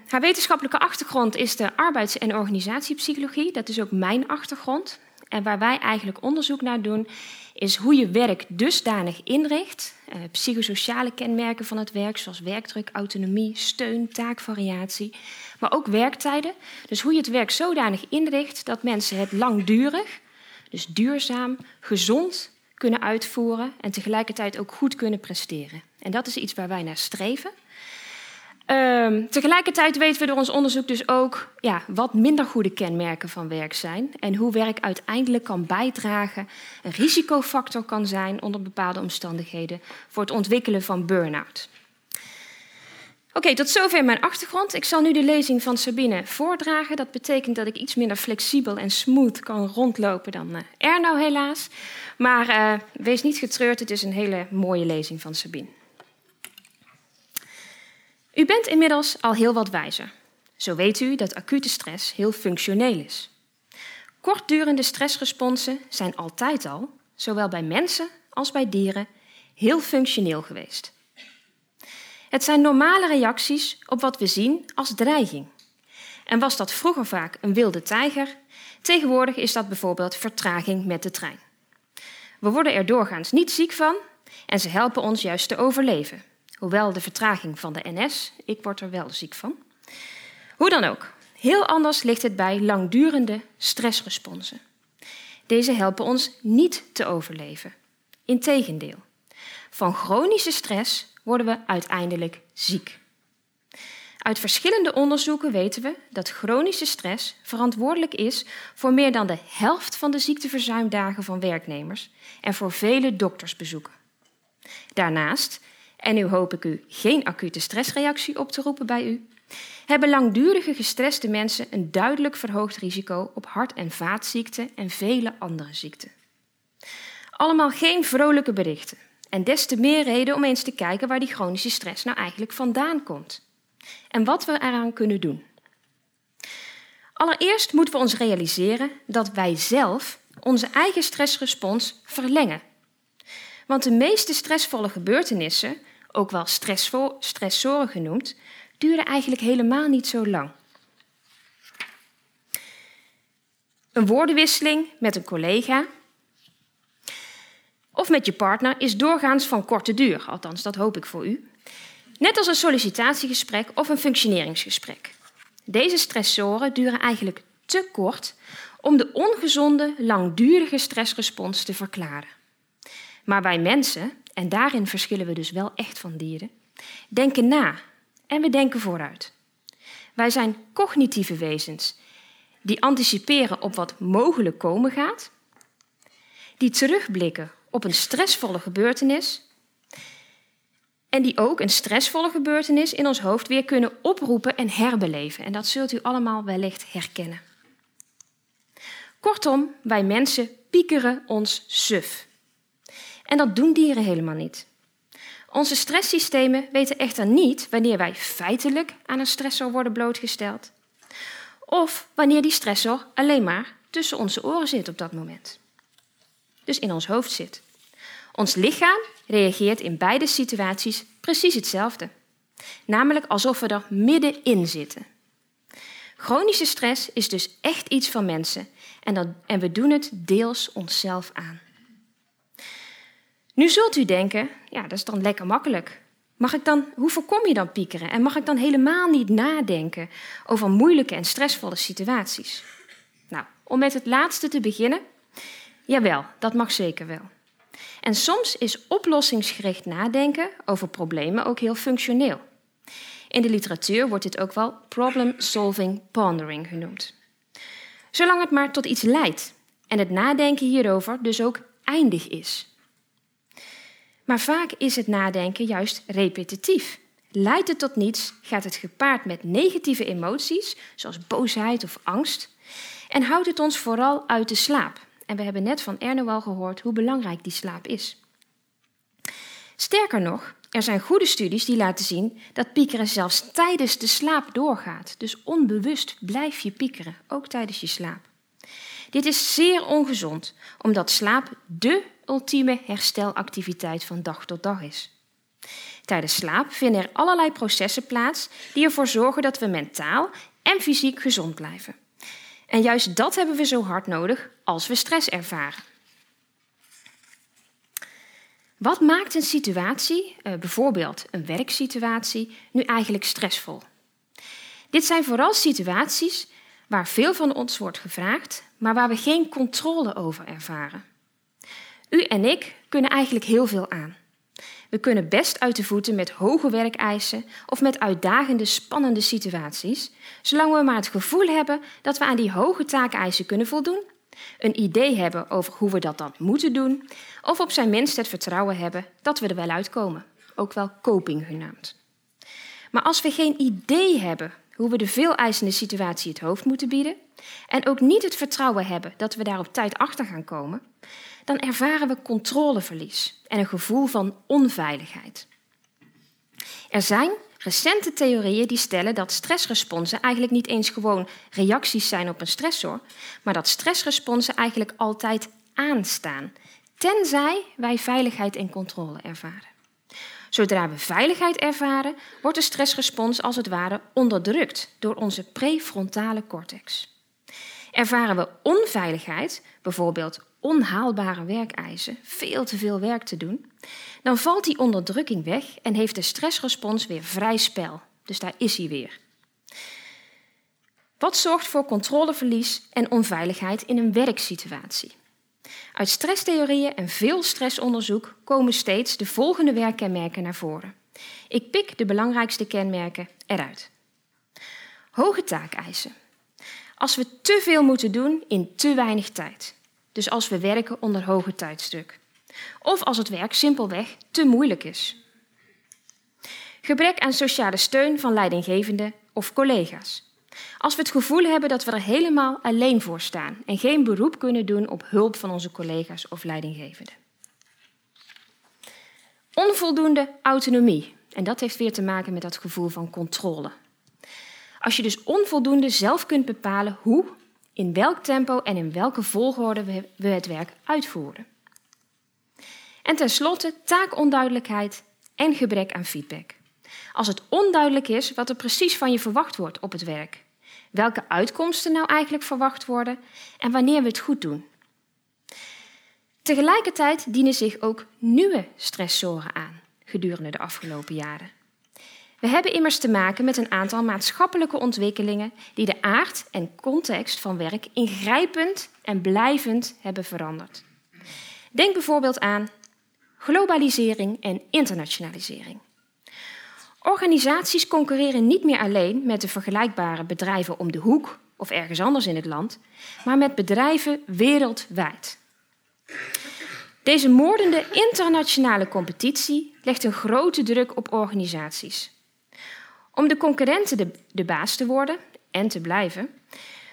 [SPEAKER 5] haar wetenschappelijke achtergrond is de arbeids- en organisatiepsychologie. Dat is ook mijn achtergrond. En waar wij eigenlijk onderzoek naar doen, is hoe je werk dusdanig inricht. Uh, psychosociale kenmerken van het werk, zoals werkdruk, autonomie, steun, taakvariatie. Maar ook werktijden. Dus hoe je het werk zodanig inricht dat mensen het langdurig, dus duurzaam, gezond kunnen uitvoeren en tegelijkertijd ook goed kunnen presteren. En dat is iets waar wij naar streven. Um, tegelijkertijd weten we door ons onderzoek dus ook ja, wat minder goede kenmerken van werk zijn en hoe werk uiteindelijk kan bijdragen, een risicofactor kan zijn onder bepaalde omstandigheden voor het ontwikkelen van burn-out. Oké, tot zover mijn achtergrond. Ik zal nu de lezing van Sabine voordragen. Dat betekent dat ik iets minder flexibel en smooth kan rondlopen dan uh, Erno, helaas. Maar uh, wees niet getreurd, het is een hele mooie lezing van Sabine. U bent inmiddels al heel wat wijzer. Zo weet u dat acute stress heel functioneel is. Kortdurende stressresponsen zijn altijd al, zowel bij mensen als bij dieren, heel functioneel geweest. Het zijn normale reacties op wat we zien als dreiging. En was dat vroeger vaak een wilde tijger, tegenwoordig is dat bijvoorbeeld vertraging met de trein. We worden er doorgaans niet ziek van en ze helpen ons juist te overleven. Hoewel de vertraging van de NS, ik word er wel ziek van. Hoe dan ook, heel anders ligt het bij langdurende stressresponsen. Deze helpen ons niet te overleven. Integendeel, van chronische stress worden we uiteindelijk ziek. Uit verschillende onderzoeken weten we dat chronische stress verantwoordelijk is voor meer dan de helft van de ziekteverzuimdagen van werknemers en voor vele doktersbezoeken. Daarnaast, en nu hoop ik u geen acute stressreactie op te roepen bij u, hebben langdurige gestreste mensen een duidelijk verhoogd risico op hart- en vaatziekten en vele andere ziekten. Allemaal geen vrolijke berichten. En des te meer reden om eens te kijken waar die chronische stress nou eigenlijk vandaan komt. En wat we eraan kunnen doen. Allereerst moeten we ons realiseren dat wij zelf onze eigen stressrespons verlengen. Want de meeste stressvolle gebeurtenissen, ook wel stressoren genoemd, duren eigenlijk helemaal niet zo lang. Een woordenwisseling met een collega of met je partner is doorgaans van korte duur, althans dat hoop ik voor u. Net als een sollicitatiegesprek of een functioneringsgesprek. Deze stressoren duren eigenlijk te kort om de ongezonde, langdurige stressrespons te verklaren. Maar wij mensen, en daarin verschillen we dus wel echt van dieren, denken na en we denken vooruit. Wij zijn cognitieve wezens die anticiperen op wat mogelijk komen gaat, die terugblikken op een stressvolle gebeurtenis. En die ook een stressvolle gebeurtenis in ons hoofd weer kunnen oproepen en herbeleven. En dat zult u allemaal wellicht herkennen. Kortom, wij mensen piekeren ons suf. En dat doen dieren helemaal niet. Onze stresssystemen weten echter niet wanneer wij feitelijk aan een stressor worden blootgesteld. Of wanneer die stressor alleen maar tussen onze oren zit op dat moment. Dus in ons hoofd zit. Ons lichaam reageert in beide situaties precies hetzelfde. Namelijk alsof we er middenin zitten. Chronische stress is dus echt iets van mensen en, dat, en we doen het deels onszelf aan. Nu zult u denken, ja, dat is dan lekker makkelijk. Mag ik dan, hoe voorkom je dan piekeren? En mag ik dan helemaal niet nadenken over moeilijke en stressvolle situaties? Nou, om met het laatste te beginnen. Jawel, dat mag zeker wel. En soms is oplossingsgericht nadenken over problemen ook heel functioneel. In de literatuur wordt dit ook wel problem-solving pondering genoemd. Zolang het maar tot iets leidt en het nadenken hierover dus ook eindig is. Maar vaak is het nadenken juist repetitief leidt het tot niets, gaat het gepaard met negatieve emoties, zoals boosheid of angst, en houdt het ons vooral uit de slaap. En we hebben net van Erno al gehoord hoe belangrijk die slaap is. Sterker nog, er zijn goede studies die laten zien dat piekeren zelfs tijdens de slaap doorgaat. Dus onbewust blijf je piekeren, ook tijdens je slaap. Dit is zeer ongezond, omdat slaap dé ultieme herstelactiviteit van dag tot dag is. Tijdens slaap vinden er allerlei processen plaats die ervoor zorgen dat we mentaal en fysiek gezond blijven. En juist dat hebben we zo hard nodig als we stress ervaren. Wat maakt een situatie, eh, bijvoorbeeld een werksituatie, nu eigenlijk stressvol? Dit zijn vooral situaties waar veel van ons wordt gevraagd, maar waar we geen controle over ervaren. U en ik kunnen eigenlijk heel veel aan. We kunnen best uit de voeten met hoge werkeisen of met uitdagende, spannende situaties, zolang we maar het gevoel hebben dat we aan die hoge taakeisen kunnen voldoen, een idee hebben over hoe we dat dan moeten doen, of op zijn minst het vertrouwen hebben dat we er wel uitkomen, ook wel coping genaamd. Maar als we geen idee hebben hoe we de veel eisende situatie het hoofd moeten bieden, en ook niet het vertrouwen hebben dat we daar op tijd achter gaan komen, dan ervaren we controleverlies en een gevoel van onveiligheid. Er zijn recente theorieën die stellen dat stressresponsen eigenlijk niet eens gewoon reacties zijn op een stressor, maar dat stressresponsen eigenlijk altijd aanstaan, tenzij wij veiligheid en controle ervaren. Zodra we veiligheid ervaren, wordt de stressrespons als het ware onderdrukt door onze prefrontale cortex. Ervaren we onveiligheid, bijvoorbeeld onhaalbare werkeisen, veel te veel werk te doen, dan valt die onderdrukking weg en heeft de stressrespons weer vrij spel. Dus daar is hij weer. Wat zorgt voor controleverlies en onveiligheid in een werksituatie? Uit stresstheorieën en veel stressonderzoek komen steeds de volgende werkkenmerken naar voren. Ik pik de belangrijkste kenmerken eruit. Hoge taakeisen. Als we te veel moeten doen in te weinig tijd. Dus als we werken onder hoge tijdstuk. Of als het werk simpelweg te moeilijk is. Gebrek aan sociale steun van leidinggevenden of collega's. Als we het gevoel hebben dat we er helemaal alleen voor staan en geen beroep kunnen doen op hulp van onze collega's of leidinggevenden. Onvoldoende autonomie. En dat heeft weer te maken met dat gevoel van controle. Als je dus onvoldoende zelf kunt bepalen hoe, in welk tempo en in welke volgorde we het werk uitvoeren. En tenslotte taakonduidelijkheid en gebrek aan feedback. Als het onduidelijk is wat er precies van je verwacht wordt op het werk, welke uitkomsten nou eigenlijk verwacht worden en wanneer we het goed doen. Tegelijkertijd dienen zich ook nieuwe stressoren aan gedurende de afgelopen jaren. We hebben immers te maken met een aantal maatschappelijke ontwikkelingen die de aard en context van werk ingrijpend en blijvend hebben veranderd. Denk bijvoorbeeld aan globalisering en internationalisering. Organisaties concurreren niet meer alleen met de vergelijkbare bedrijven om de hoek of ergens anders in het land, maar met bedrijven wereldwijd. Deze moordende internationale competitie legt een grote druk op organisaties. Om de concurrenten de, de baas te worden en te blijven,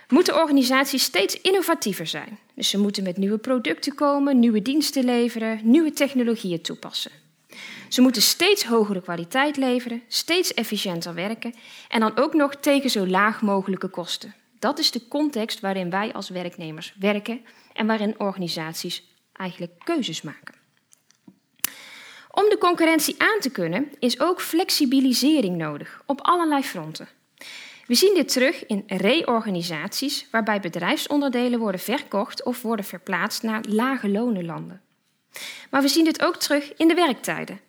[SPEAKER 5] moeten organisaties steeds innovatiever zijn. Dus ze moeten met nieuwe producten komen, nieuwe diensten leveren, nieuwe technologieën toepassen. Ze moeten steeds hogere kwaliteit leveren, steeds efficiënter werken en dan ook nog tegen zo laag mogelijke kosten. Dat is de context waarin wij als werknemers werken en waarin organisaties eigenlijk keuzes maken. Om de concurrentie aan te kunnen is ook flexibilisering nodig op allerlei fronten. We zien dit terug in reorganisaties waarbij bedrijfsonderdelen worden verkocht of worden verplaatst naar lage lonenlanden. Maar we zien dit ook terug in de werktijden.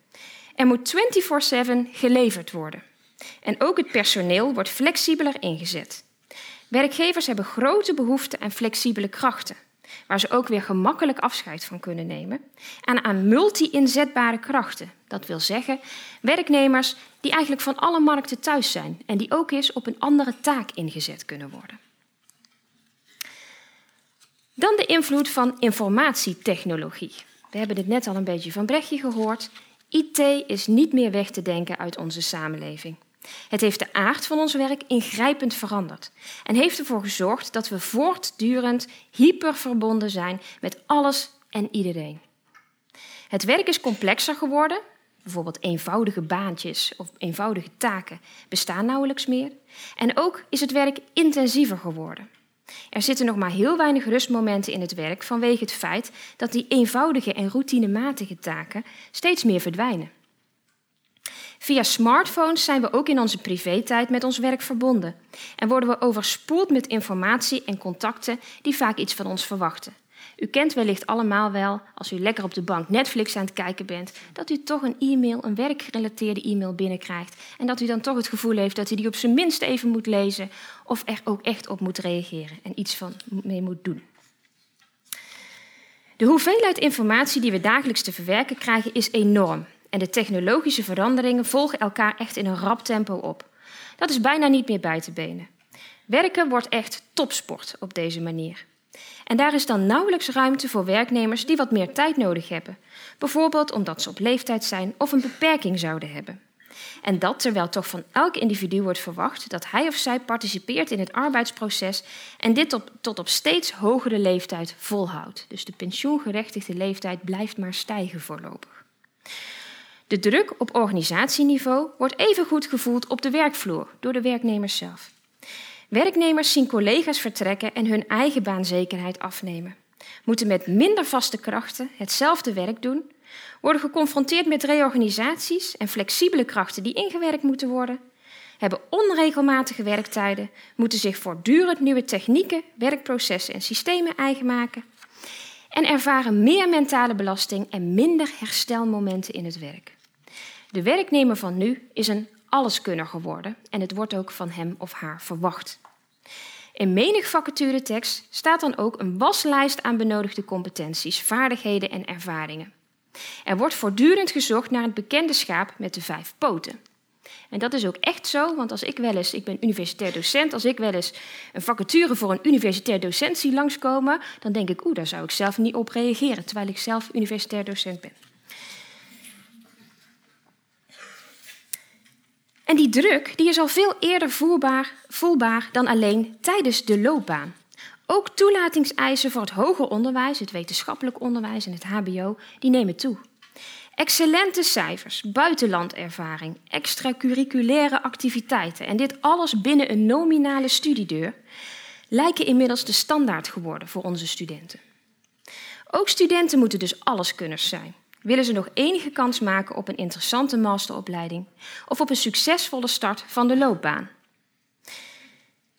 [SPEAKER 5] Er moet 24/7 geleverd worden. En ook het personeel wordt flexibeler ingezet. Werkgevers hebben grote behoefte aan flexibele krachten, waar ze ook weer gemakkelijk afscheid van kunnen nemen, en aan multi-inzetbare krachten. Dat wil zeggen werknemers die eigenlijk van alle markten thuis zijn en die ook eens op een andere taak ingezet kunnen worden. Dan de invloed van informatietechnologie. We hebben het net al een beetje van Brechtje gehoord. IT is niet meer weg te denken uit onze samenleving. Het heeft de aard van ons werk ingrijpend veranderd en heeft ervoor gezorgd dat we voortdurend hyperverbonden zijn met alles en iedereen. Het werk is complexer geworden. Bijvoorbeeld eenvoudige baantjes of eenvoudige taken bestaan nauwelijks meer. En ook is het werk intensiever geworden. Er zitten nog maar heel weinig rustmomenten in het werk vanwege het feit dat die eenvoudige en routinematige taken steeds meer verdwijnen. Via smartphones zijn we ook in onze privé-tijd met ons werk verbonden en worden we overspoeld met informatie en contacten die vaak iets van ons verwachten. U kent wellicht allemaal wel, als u lekker op de bank Netflix aan het kijken bent, dat u toch een e-mail, een werkgerelateerde e-mail binnenkrijgt. En dat u dan toch het gevoel heeft dat u die op zijn minst even moet lezen of er ook echt op moet reageren en iets van mee moet doen. De hoeveelheid informatie die we dagelijks te verwerken krijgen is enorm. En de technologische veranderingen volgen elkaar echt in een rap tempo op. Dat is bijna niet meer bij te benen. Werken wordt echt topsport op deze manier. En daar is dan nauwelijks ruimte voor werknemers die wat meer tijd nodig hebben. Bijvoorbeeld omdat ze op leeftijd zijn of een beperking zouden hebben. En dat terwijl toch van elk individu wordt verwacht dat hij of zij participeert in het arbeidsproces en dit tot op steeds hogere leeftijd volhoudt. Dus de pensioengerechtigde leeftijd blijft maar stijgen voorlopig. De druk op organisatieniveau wordt even goed gevoeld op de werkvloer door de werknemers zelf. Werknemers zien collega's vertrekken en hun eigen baanzekerheid afnemen, moeten met minder vaste krachten hetzelfde werk doen, worden geconfronteerd met reorganisaties en flexibele krachten die ingewerkt moeten worden, hebben onregelmatige werktijden, moeten zich voortdurend nieuwe technieken, werkprocessen en systemen eigen maken en ervaren meer mentale belasting en minder herstelmomenten in het werk. De werknemer van nu is een alleskunner geworden en het wordt ook van hem of haar verwacht. In menig vacaturetekst staat dan ook een waslijst aan benodigde competenties, vaardigheden en ervaringen. Er wordt voortdurend gezocht naar het bekende schaap met de vijf poten. En dat is ook echt zo, want als ik wel eens, ik ben universitair docent, als ik wel eens een vacature voor een universitair docent zie langskomen, dan denk ik, oeh, daar zou ik zelf niet op reageren, terwijl ik zelf universitair docent ben. En die druk die is al veel eerder voelbaar, voelbaar dan alleen tijdens de loopbaan. Ook toelatingseisen voor het hoger onderwijs, het wetenschappelijk onderwijs en het HBO, die nemen toe. Excellente cijfers, buitenlandervaring, extracurriculaire activiteiten en dit alles binnen een nominale studiedeur lijken inmiddels de standaard geworden voor onze studenten. Ook studenten moeten dus alleskunners zijn willen ze nog enige kans maken op een interessante masteropleiding of op een succesvolle start van de loopbaan.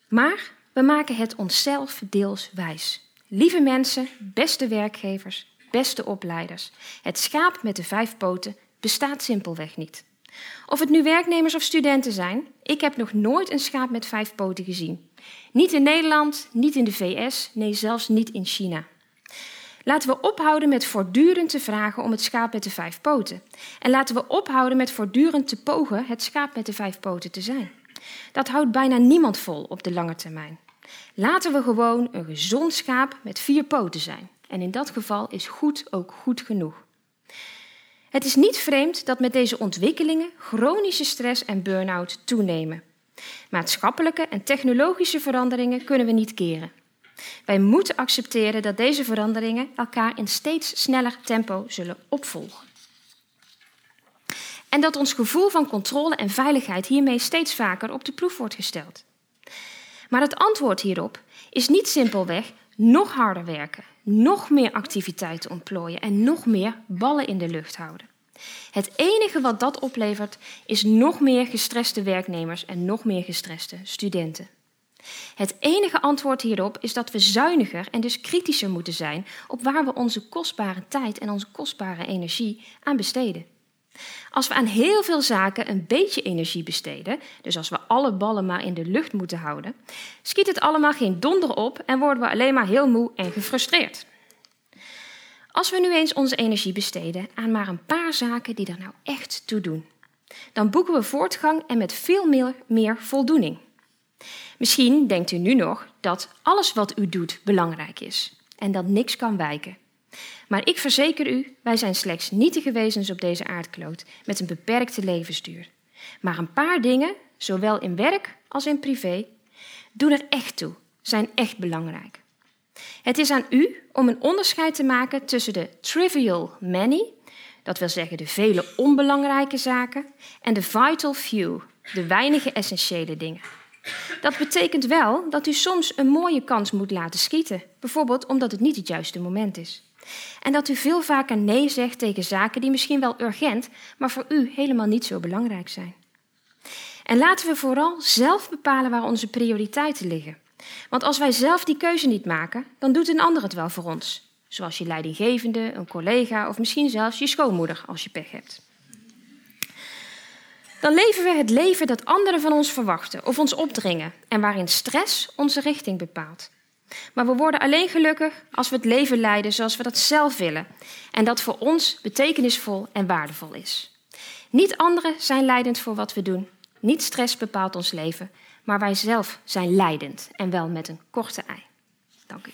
[SPEAKER 5] Maar we maken het onszelf deels wijs. Lieve mensen, beste werkgevers, beste opleiders, het schaap met de vijf poten bestaat simpelweg niet. Of het nu werknemers of studenten zijn, ik heb nog nooit een schaap met vijf poten gezien. Niet in Nederland, niet in de VS, nee zelfs niet in China. Laten we ophouden met voortdurend te vragen om het schaap met de vijf poten. En laten we ophouden met voortdurend te pogen het schaap met de vijf poten te zijn. Dat houdt bijna niemand vol op de lange termijn. Laten we gewoon een gezond schaap met vier poten zijn. En in dat geval is goed ook goed genoeg. Het is niet vreemd dat met deze ontwikkelingen chronische stress en burn-out toenemen. Maatschappelijke en technologische veranderingen kunnen we niet keren. Wij moeten accepteren dat deze veranderingen elkaar in steeds sneller tempo zullen opvolgen. En dat ons gevoel van controle en veiligheid hiermee steeds vaker op de proef wordt gesteld. Maar het antwoord hierop is niet simpelweg nog harder werken, nog meer activiteiten ontplooien en nog meer ballen in de lucht houden. Het enige wat dat oplevert is nog meer gestreste werknemers en nog meer gestreste studenten. Het enige antwoord hierop is dat we zuiniger en dus kritischer moeten zijn op waar we onze kostbare tijd en onze kostbare energie aan besteden. Als we aan heel veel zaken een beetje energie besteden, dus als we alle ballen maar in de lucht moeten houden, schiet het allemaal geen donder op en worden we alleen maar heel moe en gefrustreerd. Als we nu eens onze energie besteden aan maar een paar zaken die er nou echt toe doen, dan boeken we voortgang en met veel meer, meer voldoening. Misschien denkt u nu nog dat alles wat u doet belangrijk is en dat niks kan wijken. Maar ik verzeker u, wij zijn slechts nietige wezens op deze aardkloot met een beperkte levensduur. Maar een paar dingen, zowel in werk als in privé, doen er echt toe, zijn echt belangrijk. Het is aan u om een onderscheid te maken tussen de trivial many, dat wil zeggen de vele onbelangrijke zaken, en de vital few, de weinige essentiële dingen. Dat betekent wel dat u soms een mooie kans moet laten schieten, bijvoorbeeld omdat het niet het juiste moment is. En dat u veel vaker nee zegt tegen zaken die misschien wel urgent, maar voor u helemaal niet zo belangrijk zijn. En laten we vooral zelf bepalen waar onze prioriteiten liggen. Want als wij zelf die keuze niet maken, dan doet een ander het wel voor ons. Zoals je leidinggevende, een collega of misschien zelfs je schoonmoeder als je pech hebt. Dan leven we het leven dat anderen van ons verwachten of ons opdringen en waarin stress onze richting bepaalt. Maar we worden alleen gelukkig als we het leven leiden zoals we dat zelf willen en dat voor ons betekenisvol en waardevol is. Niet anderen zijn leidend voor wat we doen. Niet stress bepaalt ons leven, maar wij zelf zijn leidend en wel met een korte ei. Dank u.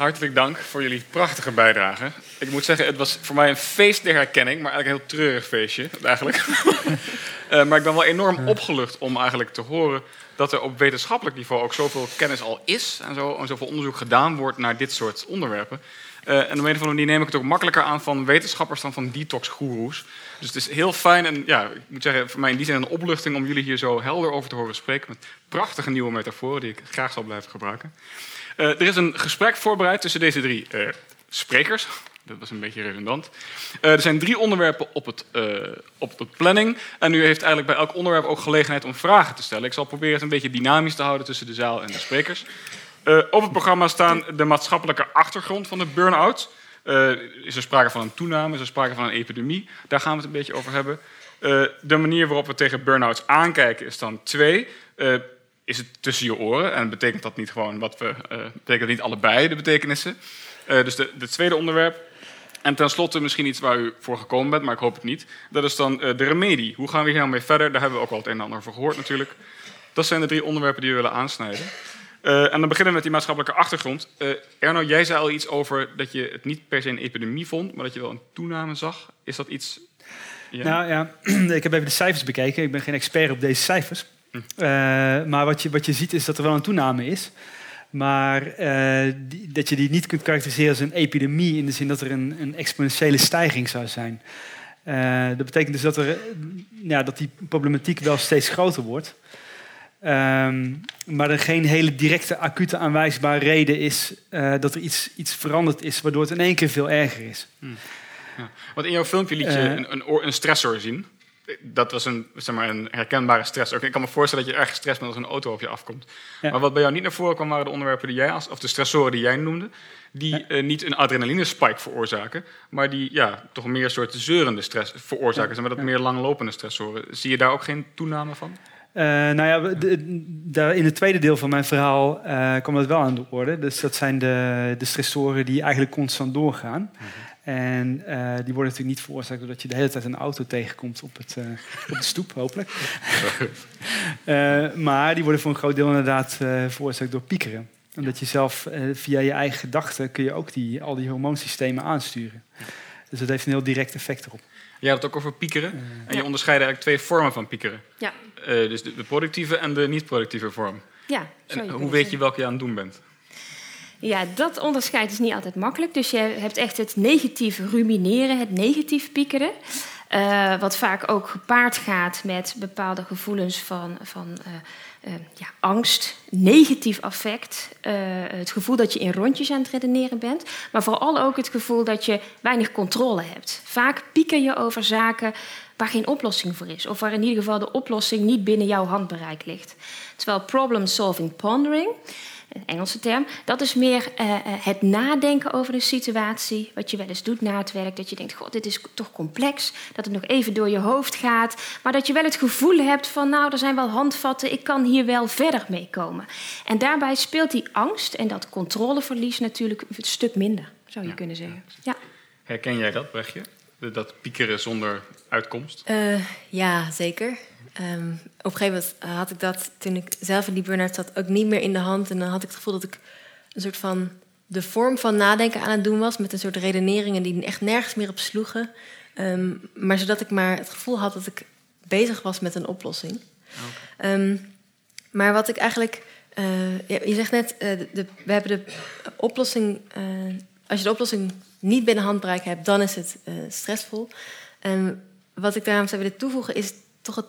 [SPEAKER 6] Hartelijk dank voor jullie prachtige bijdrage. Ik moet zeggen, het was voor mij een feest der herkenning, maar eigenlijk een heel treurig feestje, eigenlijk. uh, maar ik ben wel enorm opgelucht om eigenlijk te horen dat er op wetenschappelijk niveau ook zoveel kennis al is en, zo, en zoveel onderzoek gedaan wordt naar dit soort onderwerpen. Uh, en op een of andere manier neem ik het ook makkelijker aan van wetenschappers dan van detox-goeroes. Dus het is heel fijn en ja, ik moet zeggen, voor mij in die zin een opluchting om jullie hier zo helder over te horen spreken. Met prachtige nieuwe metaforen die ik graag zal blijven gebruiken. Uh, er is een gesprek voorbereid tussen deze drie uh, sprekers. Dat was een beetje redundant. Uh, er zijn drie onderwerpen op het, op de planning. En u heeft eigenlijk bij elk onderwerp ook gelegenheid om vragen te stellen. Ik zal proberen het een beetje dynamisch te houden tussen de zaal en de sprekers. Op het programma staan de maatschappelijke achtergrond van de burn-out. Is er sprake van een toename, is er sprake van een epidemie? Daar gaan we het een beetje over hebben. De manier waarop we tegen burn-outs aankijken is dan twee. Is het tussen je oren? En betekent dat niet gewoon wat we. betekent niet allebei de betekenissen? dus de, de tweede onderwerp. En tenslotte misschien iets waar u voor gekomen bent, maar ik hoop het niet. Dat is dan de remedie. Hoe gaan we hier nou mee verder? Daar hebben we ook al het een en ander over gehoord natuurlijk. Dat zijn de drie onderwerpen die we willen aansnijden. Uh, en dan beginnen we met die maatschappelijke achtergrond. Uh, Erno, jij zei al iets over dat je het niet per se een epidemie vond, maar dat je wel een toename zag. Is dat iets.
[SPEAKER 3] Ja? Nou ja, ik heb even de cijfers bekeken. Ik ben geen expert op deze cijfers. Hm. Uh, maar wat je, wat je ziet is dat er wel een toename is. Maar die, dat je die niet kunt karakteriseren als een epidemie in de zin dat er een, een exponentiële stijging zou zijn. dat betekent dus dat, er, ja, dat die problematiek wel steeds groter wordt. Um, maar er geen hele directe, acute, aanwijsbare reden is uh, dat er iets, iets veranderd is, waardoor het in één keer veel erger is. Hmm.
[SPEAKER 6] Ja. Want in jouw filmpje liet je een, een, een, stressor zien. Dat was een, zeg maar, een herkenbare stress. Ik kan me voorstellen dat je erg gestrest bent als een auto op je afkomt. Ja. Maar wat bij jou niet naar voren kwam, waren de onderwerpen die jij, als, of de stressoren die jij noemde, die ja. uh, niet een adrenaline spike veroorzaken, maar die ja, toch meer een soort zeurende stress veroorzaken. Ja. Maar dat meer langlopende stressoren. Zie je daar ook geen toename van?
[SPEAKER 3] Uh, nou ja, de, de, in het tweede deel van mijn verhaal uh, kwam dat wel aan de orde. Dus dat zijn de, de stressoren die eigenlijk constant doorgaan. Mm -hmm. En uh, die worden natuurlijk niet veroorzaakt doordat je de hele tijd een auto tegenkomt op, het, op de stoep, hopelijk. maar die worden voor een groot deel inderdaad veroorzaakt door piekeren. Omdat je zelf via je eigen gedachten kun je ook die, al die hormoonsystemen aansturen. Dus dat heeft een heel direct effect erop.
[SPEAKER 6] Je had het ook over piekeren. en je onderscheidt eigenlijk twee vormen van piekeren.
[SPEAKER 5] Ja.
[SPEAKER 6] Uh, dus de, de, productieve en de niet-productieve vorm.
[SPEAKER 5] Ja,
[SPEAKER 6] en hoe weet je welke je aan het doen bent?
[SPEAKER 5] Ja, dat onderscheid is niet altijd makkelijk. Dus je hebt echt het negatief rumineren, het negatief piekeren. Uh, wat vaak ook gepaard gaat met bepaalde gevoelens van, van uh, ja, angst, negatief affect. het gevoel dat je in rondjes aan het redeneren bent. Maar vooral ook het gevoel dat je weinig controle hebt. Vaak pieker je over zaken waar geen oplossing voor is. Of waar in ieder geval de oplossing niet binnen jouw handbereik ligt. Terwijl problem-solving pondering een Engelse term. Dat is meer uh, het nadenken over een situatie, wat je wel eens doet na het werk. Dat je denkt, god, dit is toch complex. Dat het nog even door je hoofd gaat. Maar dat je wel het gevoel hebt van, nou, er zijn wel handvatten, ik kan hier wel verder mee komen. En daarbij speelt die angst en dat controleverlies natuurlijk een stuk minder, zou je kunnen zeggen. Ja.
[SPEAKER 6] Herken jij dat, Brechtje? Dat piekeren zonder uitkomst?
[SPEAKER 2] Uh, ja, zeker. Um, op een gegeven moment had ik dat, toen ik zelf in die burn-out zat, ook niet meer in de hand. En dan had ik het gevoel dat ik een soort van de vorm van nadenken aan het doen was. Met een soort redeneringen die echt nergens meer op sloegen. Um, maar zodat ik maar het gevoel had dat ik bezig was met een oplossing. Okay. Um, ehm, maar wat ik eigenlijk. Uh, je zegt net, uh, de, we hebben de oplossing. Uh, als je de oplossing niet binnen handbereik hebt, dan is het stressvol. En wat ik daarom zou willen toevoegen is toch het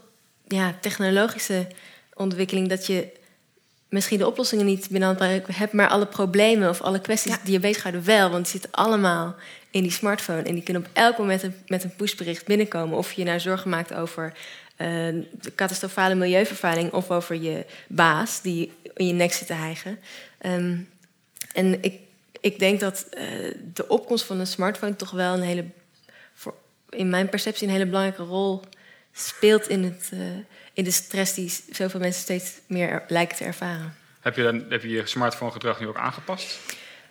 [SPEAKER 2] ja, technologische ontwikkeling dat je misschien de oplossingen niet binnen hebt, maar alle problemen of alle kwesties die je bezighouden wel. Want die zitten allemaal in die smartphone. En die kunnen op elk moment met een pushbericht binnenkomen. Of je nou zorgen maakt over uh, de catastrofale milieuvervuiling of over je baas die in je nek zit te hijgen. Um, en ik, ik denk dat uh, de opkomst van een smartphone toch wel een hele, voor, in mijn perceptie, een hele belangrijke rol speelt in, het, uh, in de stress die zoveel mensen steeds meer lijken te ervaren.
[SPEAKER 6] Heb je, dan, heb je je smartphone gedrag nu ook aangepast?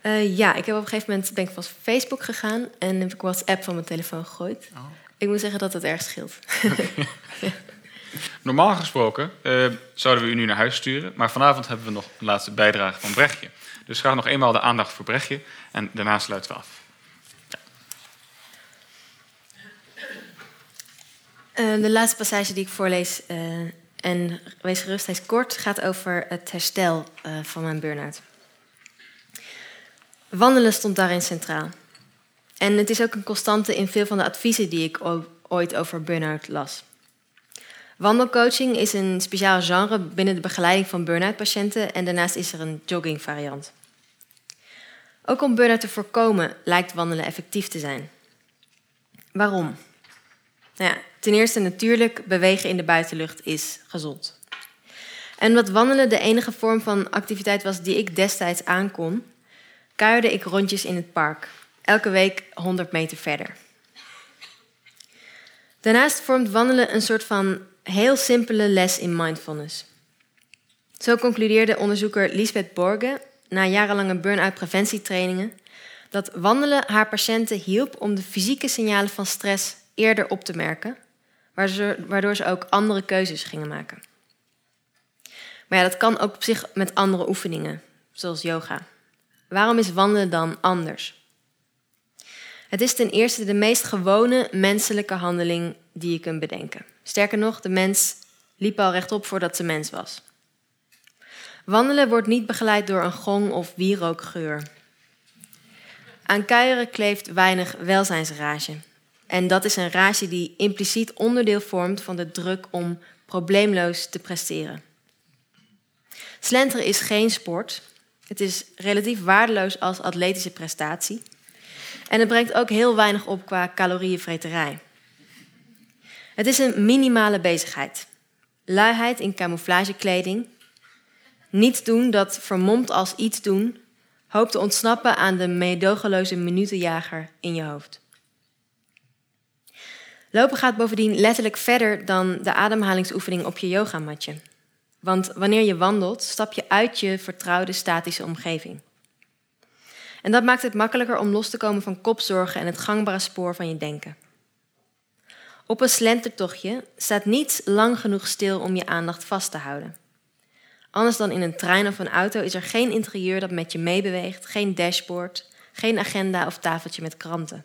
[SPEAKER 2] Uh, ja, ik heb op een gegeven moment ben ik van Facebook gegaan en heb ik WhatsApp van mijn telefoon gegooid. Oh. Ik moet zeggen dat dat erg scheelt.
[SPEAKER 6] Normaal gesproken uh, zouden we u nu naar huis sturen, maar vanavond hebben we nog een laatste bijdrage van Brechtje. Dus graag nog eenmaal de aandacht voor Brechtje en daarna sluiten we af.
[SPEAKER 2] Uh, de laatste passage die ik voorlees, uh, en wees gerust, hij is kort, gaat over het herstel uh, van mijn burn-out. Wandelen stond daarin centraal. En het is ook een constante in veel van de adviezen die ik ooit over burn-out las. Wandelcoaching is een speciaal genre binnen de begeleiding van burn-out patiënten en daarnaast is er een jogging variant. Ook om burn-out te voorkomen lijkt wandelen effectief te zijn. Waarom? Nou ja, ten eerste natuurlijk, bewegen in de buitenlucht is gezond. En omdat wandelen de enige vorm van activiteit was die ik destijds aankon, kuierde ik rondjes in het park, elke week 100 meter verder. Daarnaast vormt wandelen een soort van heel simpele les in mindfulness. Zo concludeerde onderzoeker Lisbeth Borge na jarenlange burn-out preventietrainingen dat wandelen haar patiënten hielp om de fysieke signalen van stress eerder op te merken, waardoor ze ook andere keuzes gingen maken. Maar ja, dat kan ook op zich met andere oefeningen, zoals yoga. Waarom is wandelen dan anders? Het is ten eerste de meest gewone menselijke handeling die je kunt bedenken. Sterker nog, de mens liep al rechtop voordat ze mens was. Wandelen wordt niet begeleid door een gong of wierookgeur. Aan kuieren kleeft weinig welzijnsrage. En dat is een rage die impliciet onderdeel vormt van de druk om probleemloos te presteren. Slenteren is geen sport. Het is relatief waardeloos als atletische prestatie. En het brengt ook heel weinig op qua calorieënvreterij. Het is een minimale bezigheid. Luiheid in camouflagekleding. Niets doen dat vermomt als iets doen, hoopt te ontsnappen aan de meedogenloze minutenjager in je hoofd. Lopen gaat bovendien letterlijk verder dan de ademhalingsoefening op je yogamatje. Want wanneer je wandelt, stap je uit je vertrouwde statische omgeving. En dat maakt het makkelijker om los te komen van kopzorgen en het gangbare spoor van je denken. Op een slentertochtje staat niets lang genoeg stil om je aandacht vast te houden. Anders dan in een trein of een auto is er geen interieur dat met je meebeweegt, geen dashboard, geen agenda of tafeltje met kranten.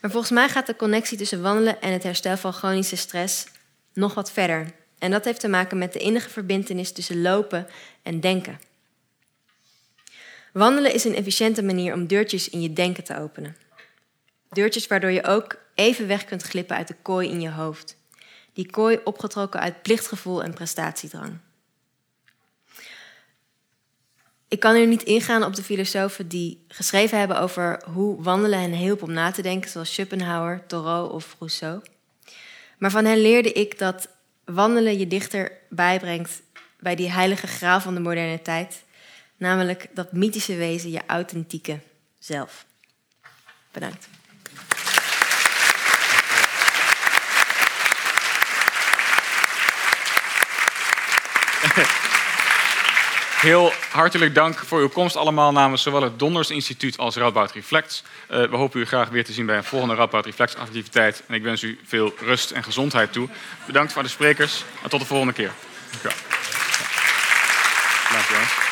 [SPEAKER 2] Maar volgens mij gaat de connectie tussen wandelen en het herstel van chronische stress nog wat verder. En dat heeft te maken met de innige verbindenis tussen lopen en denken. Wandelen is een efficiënte manier om deurtjes in je denken te openen. Deurtjes waardoor je ook even weg kunt glippen uit de kooi in je hoofd. Die kooi opgetrokken uit plichtgevoel en prestatiedrang. Ik kan nu niet ingaan op de filosofen die geschreven hebben over hoe wandelen hen hielp om na te denken, zoals Schopenhauer, Thoreau of Rousseau. Maar van hen leerde ik dat wandelen je dichter bijbrengt bij die heilige graal van de moderne tijd, namelijk dat mythische wezen, je authentieke zelf. Bedankt.
[SPEAKER 6] Heel hartelijk dank voor uw komst allemaal namens zowel het Donders Instituut als Radboud Reflex. Uh, we hopen u graag weer te zien bij een volgende Radboud Reflex activiteit. En ik wens u veel rust en gezondheid toe. Bedankt voor de sprekers en tot de volgende keer. Dank u wel.